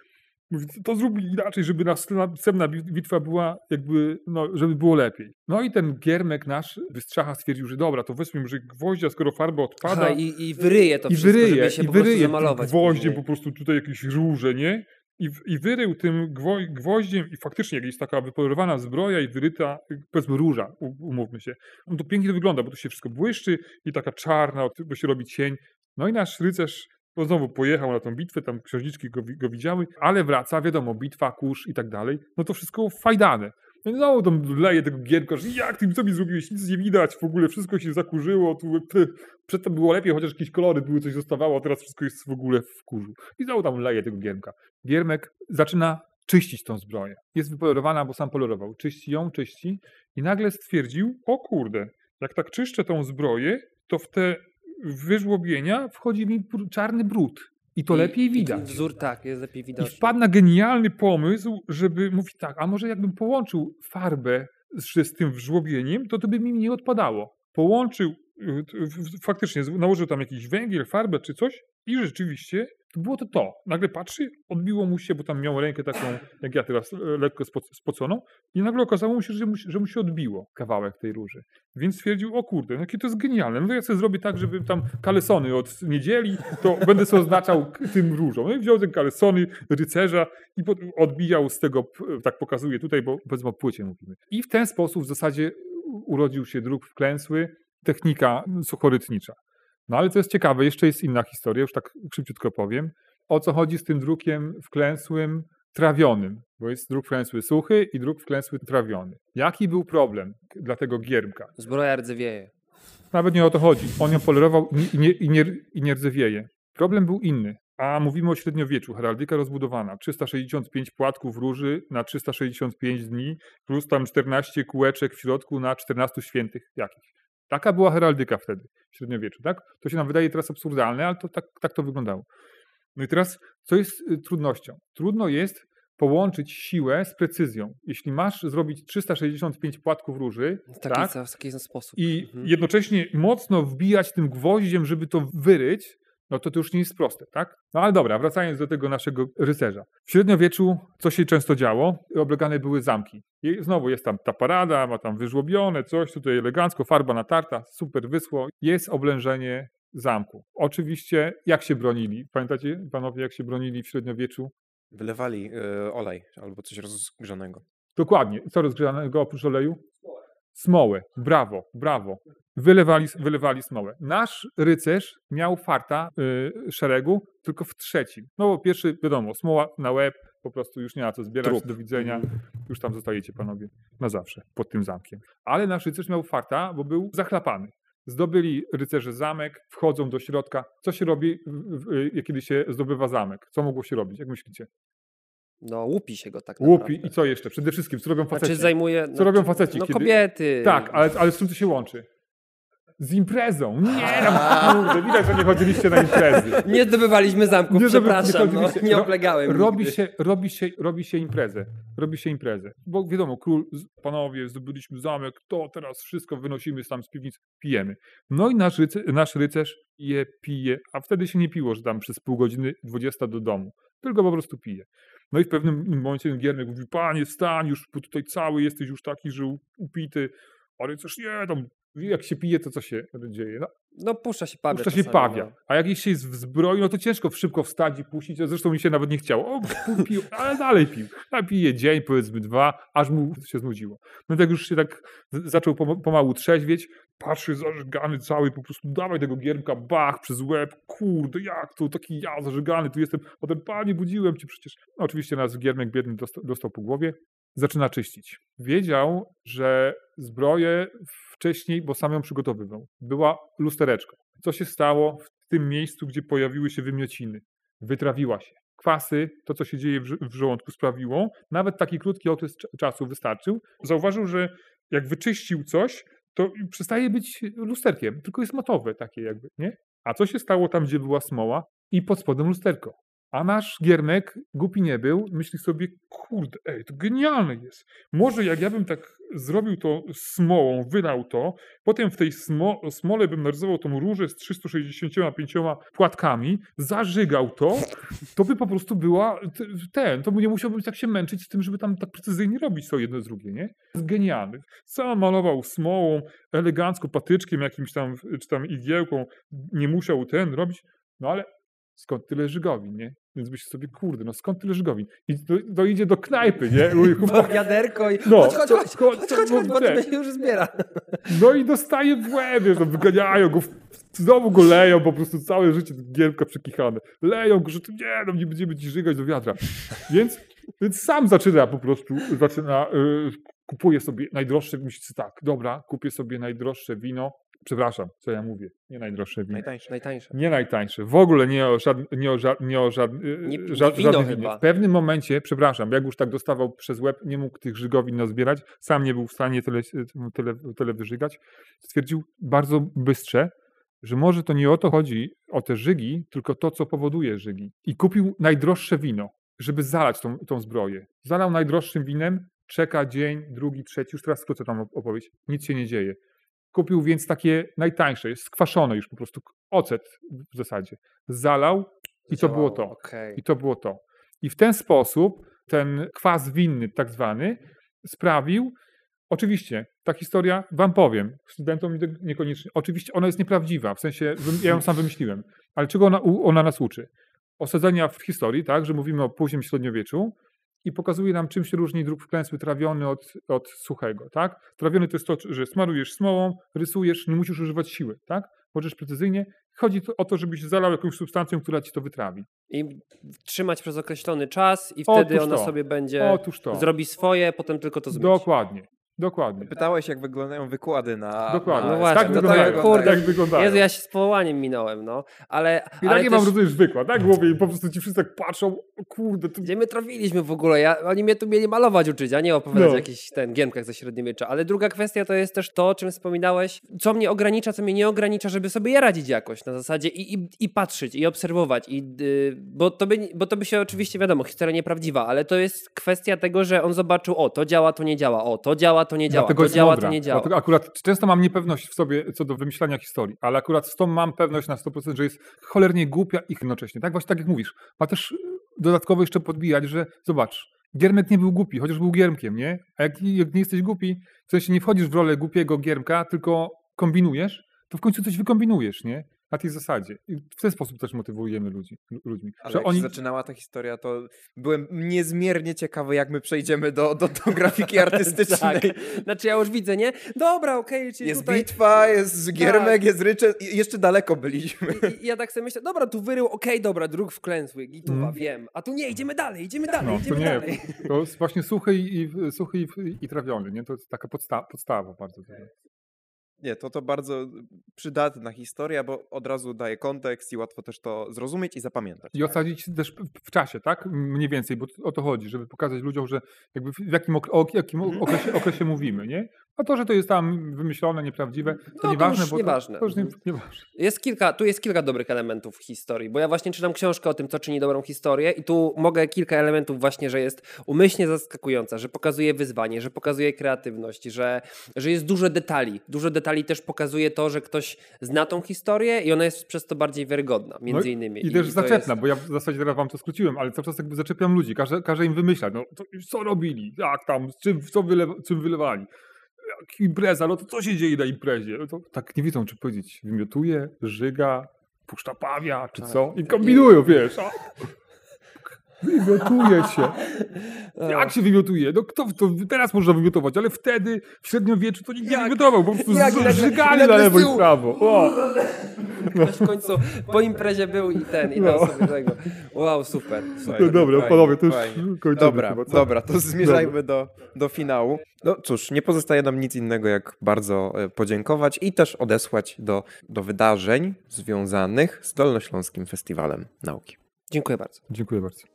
to zrób inaczej, żeby następna następna bi- bitwa była jakby, no, żeby było lepiej. No i ten giermek nasz wystrzacha stwierdził, że dobra, to weźmy może gwoździa, skoro farba odpada. Aha, i, I wyryje to I wszystko, wyryje, żeby się i po prostu wyryje tym zamalować. gwoździem później. po prostu tutaj jakieś róże, nie? I, I wyrył tym gwo, gwoździem i faktycznie jest taka wypolerowana zbroja i wyryta, y, powiedzmy róża, umówmy się. No to pięknie to wygląda, bo to się wszystko błyszczy i taka czarna, bo się robi cień. No i nasz rycerz no znowu pojechał na tą bitwę, tam księżniczki go, go widziały, ale wraca, wiadomo, bitwa, kurz i tak dalej. No to wszystko fajdane. I znowu tam leje tego gierka, że jak ty co mi zrobiłeś, nic nie widać, w ogóle wszystko się zakurzyło, tu p- przedtem było lepiej, chociaż jakieś kolory były, coś zostawało, a teraz wszystko jest w ogóle w kurzu. I znowu tam leje tego giermka. Giermek zaczyna czyścić tą zbroję. Jest wypolerowana, bo sam polerował. Czyści ją, czyści i nagle stwierdził, o kurde, jak tak czyszczę tą zbroję, to w te wyżłobienia wchodzi mi czarny brud. I to I- lepiej i widać. Wzór tak, jest lepiej I widoczny. wpadł na genialny pomysł, żeby mówić tak, a może jakbym połączył farbę z, z tym wżłobieniem, to to by mi nie odpadało. Połączył y, faktycznie nałożył tam jakiś węgiel, farbę czy coś i rzeczywiście to było to to. Nagle patrzy, odbiło mu się, bo tam miał rękę taką, jak ja teraz, lekko spo- spoconą i nagle okazało mu się, że mu, że mu się odbiło kawałek tej róży. Więc stwierdził, o kurde, no jakie to jest genialne. No to ja sobie zrobię tak, żeby tam kalesony od niedzieli, to będę sobie oznaczał tym różą. No i wziął ten kalesony rycerza i odbijał z tego, tak pokazuje tutaj, bo powiedzmy o płycie mówimy. I w ten sposób w zasadzie urodził się druk wklęsły, technika suchorytnicza. No ale to jest ciekawe, jeszcze jest inna historia, już tak szybciutko powiem. O co chodzi z tym drukiem wklęsłym trawionym? Bo jest druk wklęsły suchy i druk wklęsły trawiony. Jaki był problem dla tego giermka? Zbroja rdzewieje. Nawet nie o to chodzi. On ją polerował i nie, i nie, i nie rdzewieje. Problem był inny. A mówimy o średniowieczu, heraldyka rozbudowana. 365 płatków róży na 365 dni, plus tam 14 kółeczek w środku na 14 świętych jakichś. Taka była heraldyka wtedy, w średniowieczu, tak? To się nam wydaje teraz absurdalne, ale to tak, tak to wyglądało. No i teraz, co jest y, trudnością? Trudno jest połączyć siłę z precyzją. Jeśli masz zrobić 365 płatków róży, W taki, tak? w taki sposób. i Mhm. jednocześnie mocno wbijać tym gwoździem, żeby to wyryć, no to to już nie jest proste, tak? No ale dobra, wracając do tego naszego rycerza. W średniowieczu co się często działo? Oblegane były zamki. I znowu jest tam ta parada, ma tam wyżłobione coś, tutaj elegancko, farba natarta, super wysło. Jest oblężenie zamku. Oczywiście, jak się bronili? Pamiętacie, panowie, jak się bronili w średniowieczu? Wylewali y, olej albo coś rozgrzanego. Dokładnie. Co rozgrzanego oprócz oleju? Smołę. Brawo, brawo. Wylewali, wylewali smołę. Nasz rycerz miał farta y, szeregu tylko w trzecim. No bo pierwszy, wiadomo, smoła na łeb, po prostu już nie ma co zbierać, Trup. do widzenia. Mhm. Już tam zostajecie panowie na zawsze pod tym zamkiem. Ale nasz rycerz miał farta, bo był zachlapany. Zdobyli rycerze zamek, wchodzą do środka. Co się robi, w- kiedy się zdobywa zamek? Co mogło się robić? Jak myślicie? No, łupi się go tak Łupi naprawdę. i co jeszcze? Przede wszystkim, co robią faceci? Znaczy zajmuje... Co robią faceci, No kiedy- kobiety. Tak, ale, ale z czym to się łączy? Z imprezą. Nie, no, widać, że nie chodziliście na imprezy. Nie zdobywaliśmy zamków, Nie, przepraszam, nie no, nie Ro- oblegałem Robi nigdy. się, robi, się, robi się imprezę. Robi się imprezę. Bo wiadomo, król, panowie, zdobyliśmy zamek, to teraz wszystko wynosimy tam z piwnic, pijemy. No i nasz, ryce, nasz rycerz je, pije, a wtedy się nie piło, że tam przez pół godziny 20 do domu, tylko po prostu pije. No i w pewnym momencie ten giernek mówi, panie, wstań już, bo tutaj cały jesteś już taki, że upity, a rycerz, nie, tam jak się pije, to co się dzieje? No, No puszcza się pawia Puszcza się pawia. no. A jak się jest w zbroi, no to ciężko szybko wstać i puścić. Zresztą mi się nawet nie chciało. O, pił, ale dalej pił. A pije dzień, powiedzmy dwa, aż mu się znudziło. No tak już się tak zaczął pom- pomału trzeźwieć. Patrzy zażygany cały, po prostu dawaj tego giermka, bach, przez łeb. Kurde, jak to, taki ja zażygany, tu jestem. Potem, panie, budziłem cię przecież. No, oczywiście nas giermek biedny dostał, dostał po głowie. Zaczyna czyścić. Wiedział, że zbroję wcześniej, bo sam ją przygotowywał, była lustereczką. Co się stało w tym miejscu, gdzie pojawiły się wymiociny? Wytrawiła się. Kwasy, to co się dzieje w, żołądku sprawiło, nawet taki krótki okres cza- czasu wystarczył. Zauważył, że jak wyczyścił coś, to przestaje być lusterkiem, tylko jest matowe takie jakby, nie? A co się stało tam, gdzie była smoła? I pod spodem lusterko. A nasz giermek głupi nie był, myśli sobie, kurde, ej, to genialne jest. Może jak ja bym tak zrobił to smołą, wylał to, potem w tej smo, smole bym narysował tą różę z 365 płatkami, zażygał to, to by po prostu była ten, to by nie musiałbym tak się męczyć z tym, żeby tam tak precyzyjnie robić to jedno z drugie, nie? Genialny. Sam malował smołą, elegancko, patyczkiem jakimś tam, czy tam igiełką, nie musiał ten robić, no ale skąd tyle żygowin, nie? Więc myślę sobie, kurde, no skąd tyle żygowin? I to, to idzie do knajpy, nie? Bo wiaderko i No, chodź, chodź, to- chodź, to- chodź, chodź, chodź, bo te- to się już zbiera. No i dostaje w łeb, no, wyganiają go, znowu go leją, po prostu całe życie gierka przekichane. Leją go, że to nie, no nie będziemy ci żygać do wiatra. Więc, więc sam zaczyna po prostu, zaczyna, y, kupuje sobie najdroższe, sobie tak, dobra, kupię sobie najdroższe wino, przepraszam, co ja mówię, nie najdroższe wino. Najtańsze. Najtańsze. Nie najtańsze. W ogóle nie o, żadn, nie o, ża, nie o żad, Nie- nie ża, wino żadne chyba. W pewnym momencie, przepraszam, jak już tak dostawał przez łeb, nie mógł tych żygowin nazbierać, sam nie był w stanie tyle, tyle, tyle wyżygać, stwierdził bardzo bystrze, że może to nie o to chodzi, o te żygi, tylko to, co powoduje żygi. I kupił najdroższe wino, żeby zalać tą, tą zbroję. Zalał najdroższym winem, czeka dzień, drugi, trzeci, już teraz skrócę tam opowieść, nic się nie dzieje. Kupił więc takie najtańsze, skwaszone już po prostu, ocet w zasadzie. Zalał i to było to. I to było to. I w ten sposób ten kwas winny, tak zwany, sprawił. Oczywiście, ta historia, wam powiem, studentom nie- niekoniecznie. Oczywiście ona jest nieprawdziwa, w sensie ja ją sam wymyśliłem. Ale czego ona, ona nas uczy? Osadzenia w historii, tak, że mówimy o późnym średniowieczu i pokazuje nam, czym się różni drób wklęsły trawiony od, od suchego, tak? Trawiony to jest to, że smarujesz smołą, rysujesz, nie musisz używać siły, tak? Możesz precyzyjnie. Chodzi o to, żebyś zalał jakąś substancją, która ci to wytrawi. I trzymać przez określony czas i wtedy Otóż ona to. sobie będzie Otóż to. zrobi swoje, potem tylko to zmyć. Dokładnie. Dokładnie. Pytałeś, jak wyglądają wykłady na. Dokładnie. No właśnie, tak no to wyglądają. kurde. tak wyglądają. Jezu, ja się z powołaniem minąłem, no. Ale, I ale takie też... mam rozumiesz wykład, tak? Głowie i po prostu ci wszyscy tak patrzą, kurde, to... Gdzie my trafiliśmy w ogóle? Ja, oni mnie tu mieli malować uczyć, a nie opowiadać No. o jakichś ten giermkach ze średniowiecza. Ale druga kwestia to jest też to, o czym wspominałeś, co mnie ogranicza, co mnie nie ogranicza, żeby sobie je radzić jakoś na zasadzie i, i, i patrzeć, i obserwować. I, yy, bo, to by, bo to by się oczywiście, wiadomo, historia nieprawdziwa, ale to jest kwestia tego, że on zobaczył, o, to działa, to nie działa, o, to działa, to nie działa, Dlatego to działa, mądra. to nie działa. Dlatego akurat często mam niepewność w sobie co do wymyślania historii, ale akurat z tą mam pewność na 100%, że jest cholernie głupia i jednocześnie. Tak właśnie tak jak mówisz. Ma też y, dodatkowo jeszcze podbijać, że zobacz, Giermek nie był głupi, chociaż był giermkiem, nie? A jak, jak nie jesteś głupi, w sensie nie wchodzisz w rolę głupiego giermka, tylko kombinujesz, to w końcu coś wykombinujesz, nie? Na tej zasadzie. I w ten sposób też motywujemy ludzi, lu- ludźmi. Ale że jak oni się zaczynała ta historia, to byłem niezmiernie ciekawy, jak my przejdziemy do, do, do grafiki artystycznej. tak. Znaczy ja już widzę, nie? Dobra, okej, czyli Jest tutaj... bitwa, jest Giermek, jest Ryczet i jeszcze daleko byliśmy. I ja tak sobie myślę, dobra, tu wyrył, okej, dobra, dróg wklęsły, gituwa, Mm. wiem. A tu nie, idziemy dalej, idziemy dalej, No, to idziemy nie. dalej. To jest właśnie suchy i, i, suchy i, i trawiony, nie? To jest taka podsta podstawa bardzo. dobra. Nie, to to bardzo przydatna historia, bo od razu daje kontekst i łatwo też to zrozumieć i zapamiętać. I osadzić też w- czasie, tak? Mniej więcej, bo o to chodzi, żeby pokazać ludziom, że jakby w jakim, ok- o jakim okresie, okresie mówimy, nie? A to, że to jest tam wymyślone, nieprawdziwe, to No, to nieważne, już bo nieważne. To, to już nie, Mhm. nieważne. Jest kilka, tu jest kilka dobrych elementów historii, bo ja właśnie czytam książkę o tym, co czyni dobrą historię i tu mogę kilka elementów właśnie, że jest umyślnie zaskakująca, że pokazuje wyzwanie, że pokazuje kreatywność, że, że jest dużo detali. Dużo detali też pokazuje to, że ktoś zna tą historię i ona jest przez to bardziej wiarygodna, między No innymi. I też to zaczepna, jest- bo ja w zasadzie teraz wam to skróciłem, ale cały czas jakby zaczepiam ludzi, każę, każę im wymyślać, no to, co robili, jak tam, z czym, co wylewa, czym wylewali. Jak impreza, no to co się dzieje na imprezie? No to tak nie wiedzą, czy powiedzieć, wymiotuje, żyga, puszcza pawia, czy Tak. co? I kombinują, wiesz. A? Wymiotuje się. Jak się wymiotuje? No kto to teraz można wymiotować, ale wtedy w średniowieczu to nikt nie wymiotował, po prostu Jak? z- Nagle- żygali nagle na lewo i prawo. O. Ktoś w końcu po imprezie był i ten, i dał No. sobie tego. Wow, super. super. No dobra, Fajnie, panowie, to już kończymy Dobra, chyba, dobra, to zmierzajmy do, do finału. No cóż, nie pozostaje nam nic innego, jak bardzo e, podziękować i też odesłać do, do wydarzeń związanych z Dolnośląskim Festiwalem Nauki. Dziękuję bardzo. Dziękuję bardzo.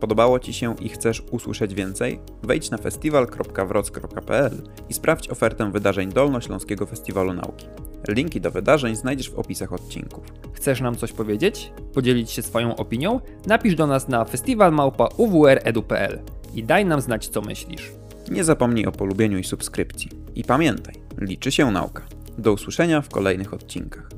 Podobało Ci się i chcesz usłyszeć więcej? Wejdź na festiwal.wroc.pl i sprawdź ofertę wydarzeń Dolnośląskiego Festiwalu Nauki. Linki do wydarzeń znajdziesz w opisach odcinków. Chcesz nam coś powiedzieć? Podzielić się swoją opinią? Napisz do nas na festiwalmałpa.uwredu.pl i daj nam znać, co myślisz. Nie zapomnij o polubieniu i subskrypcji. I pamiętaj, liczy się nauka. Do usłyszenia w kolejnych odcinkach.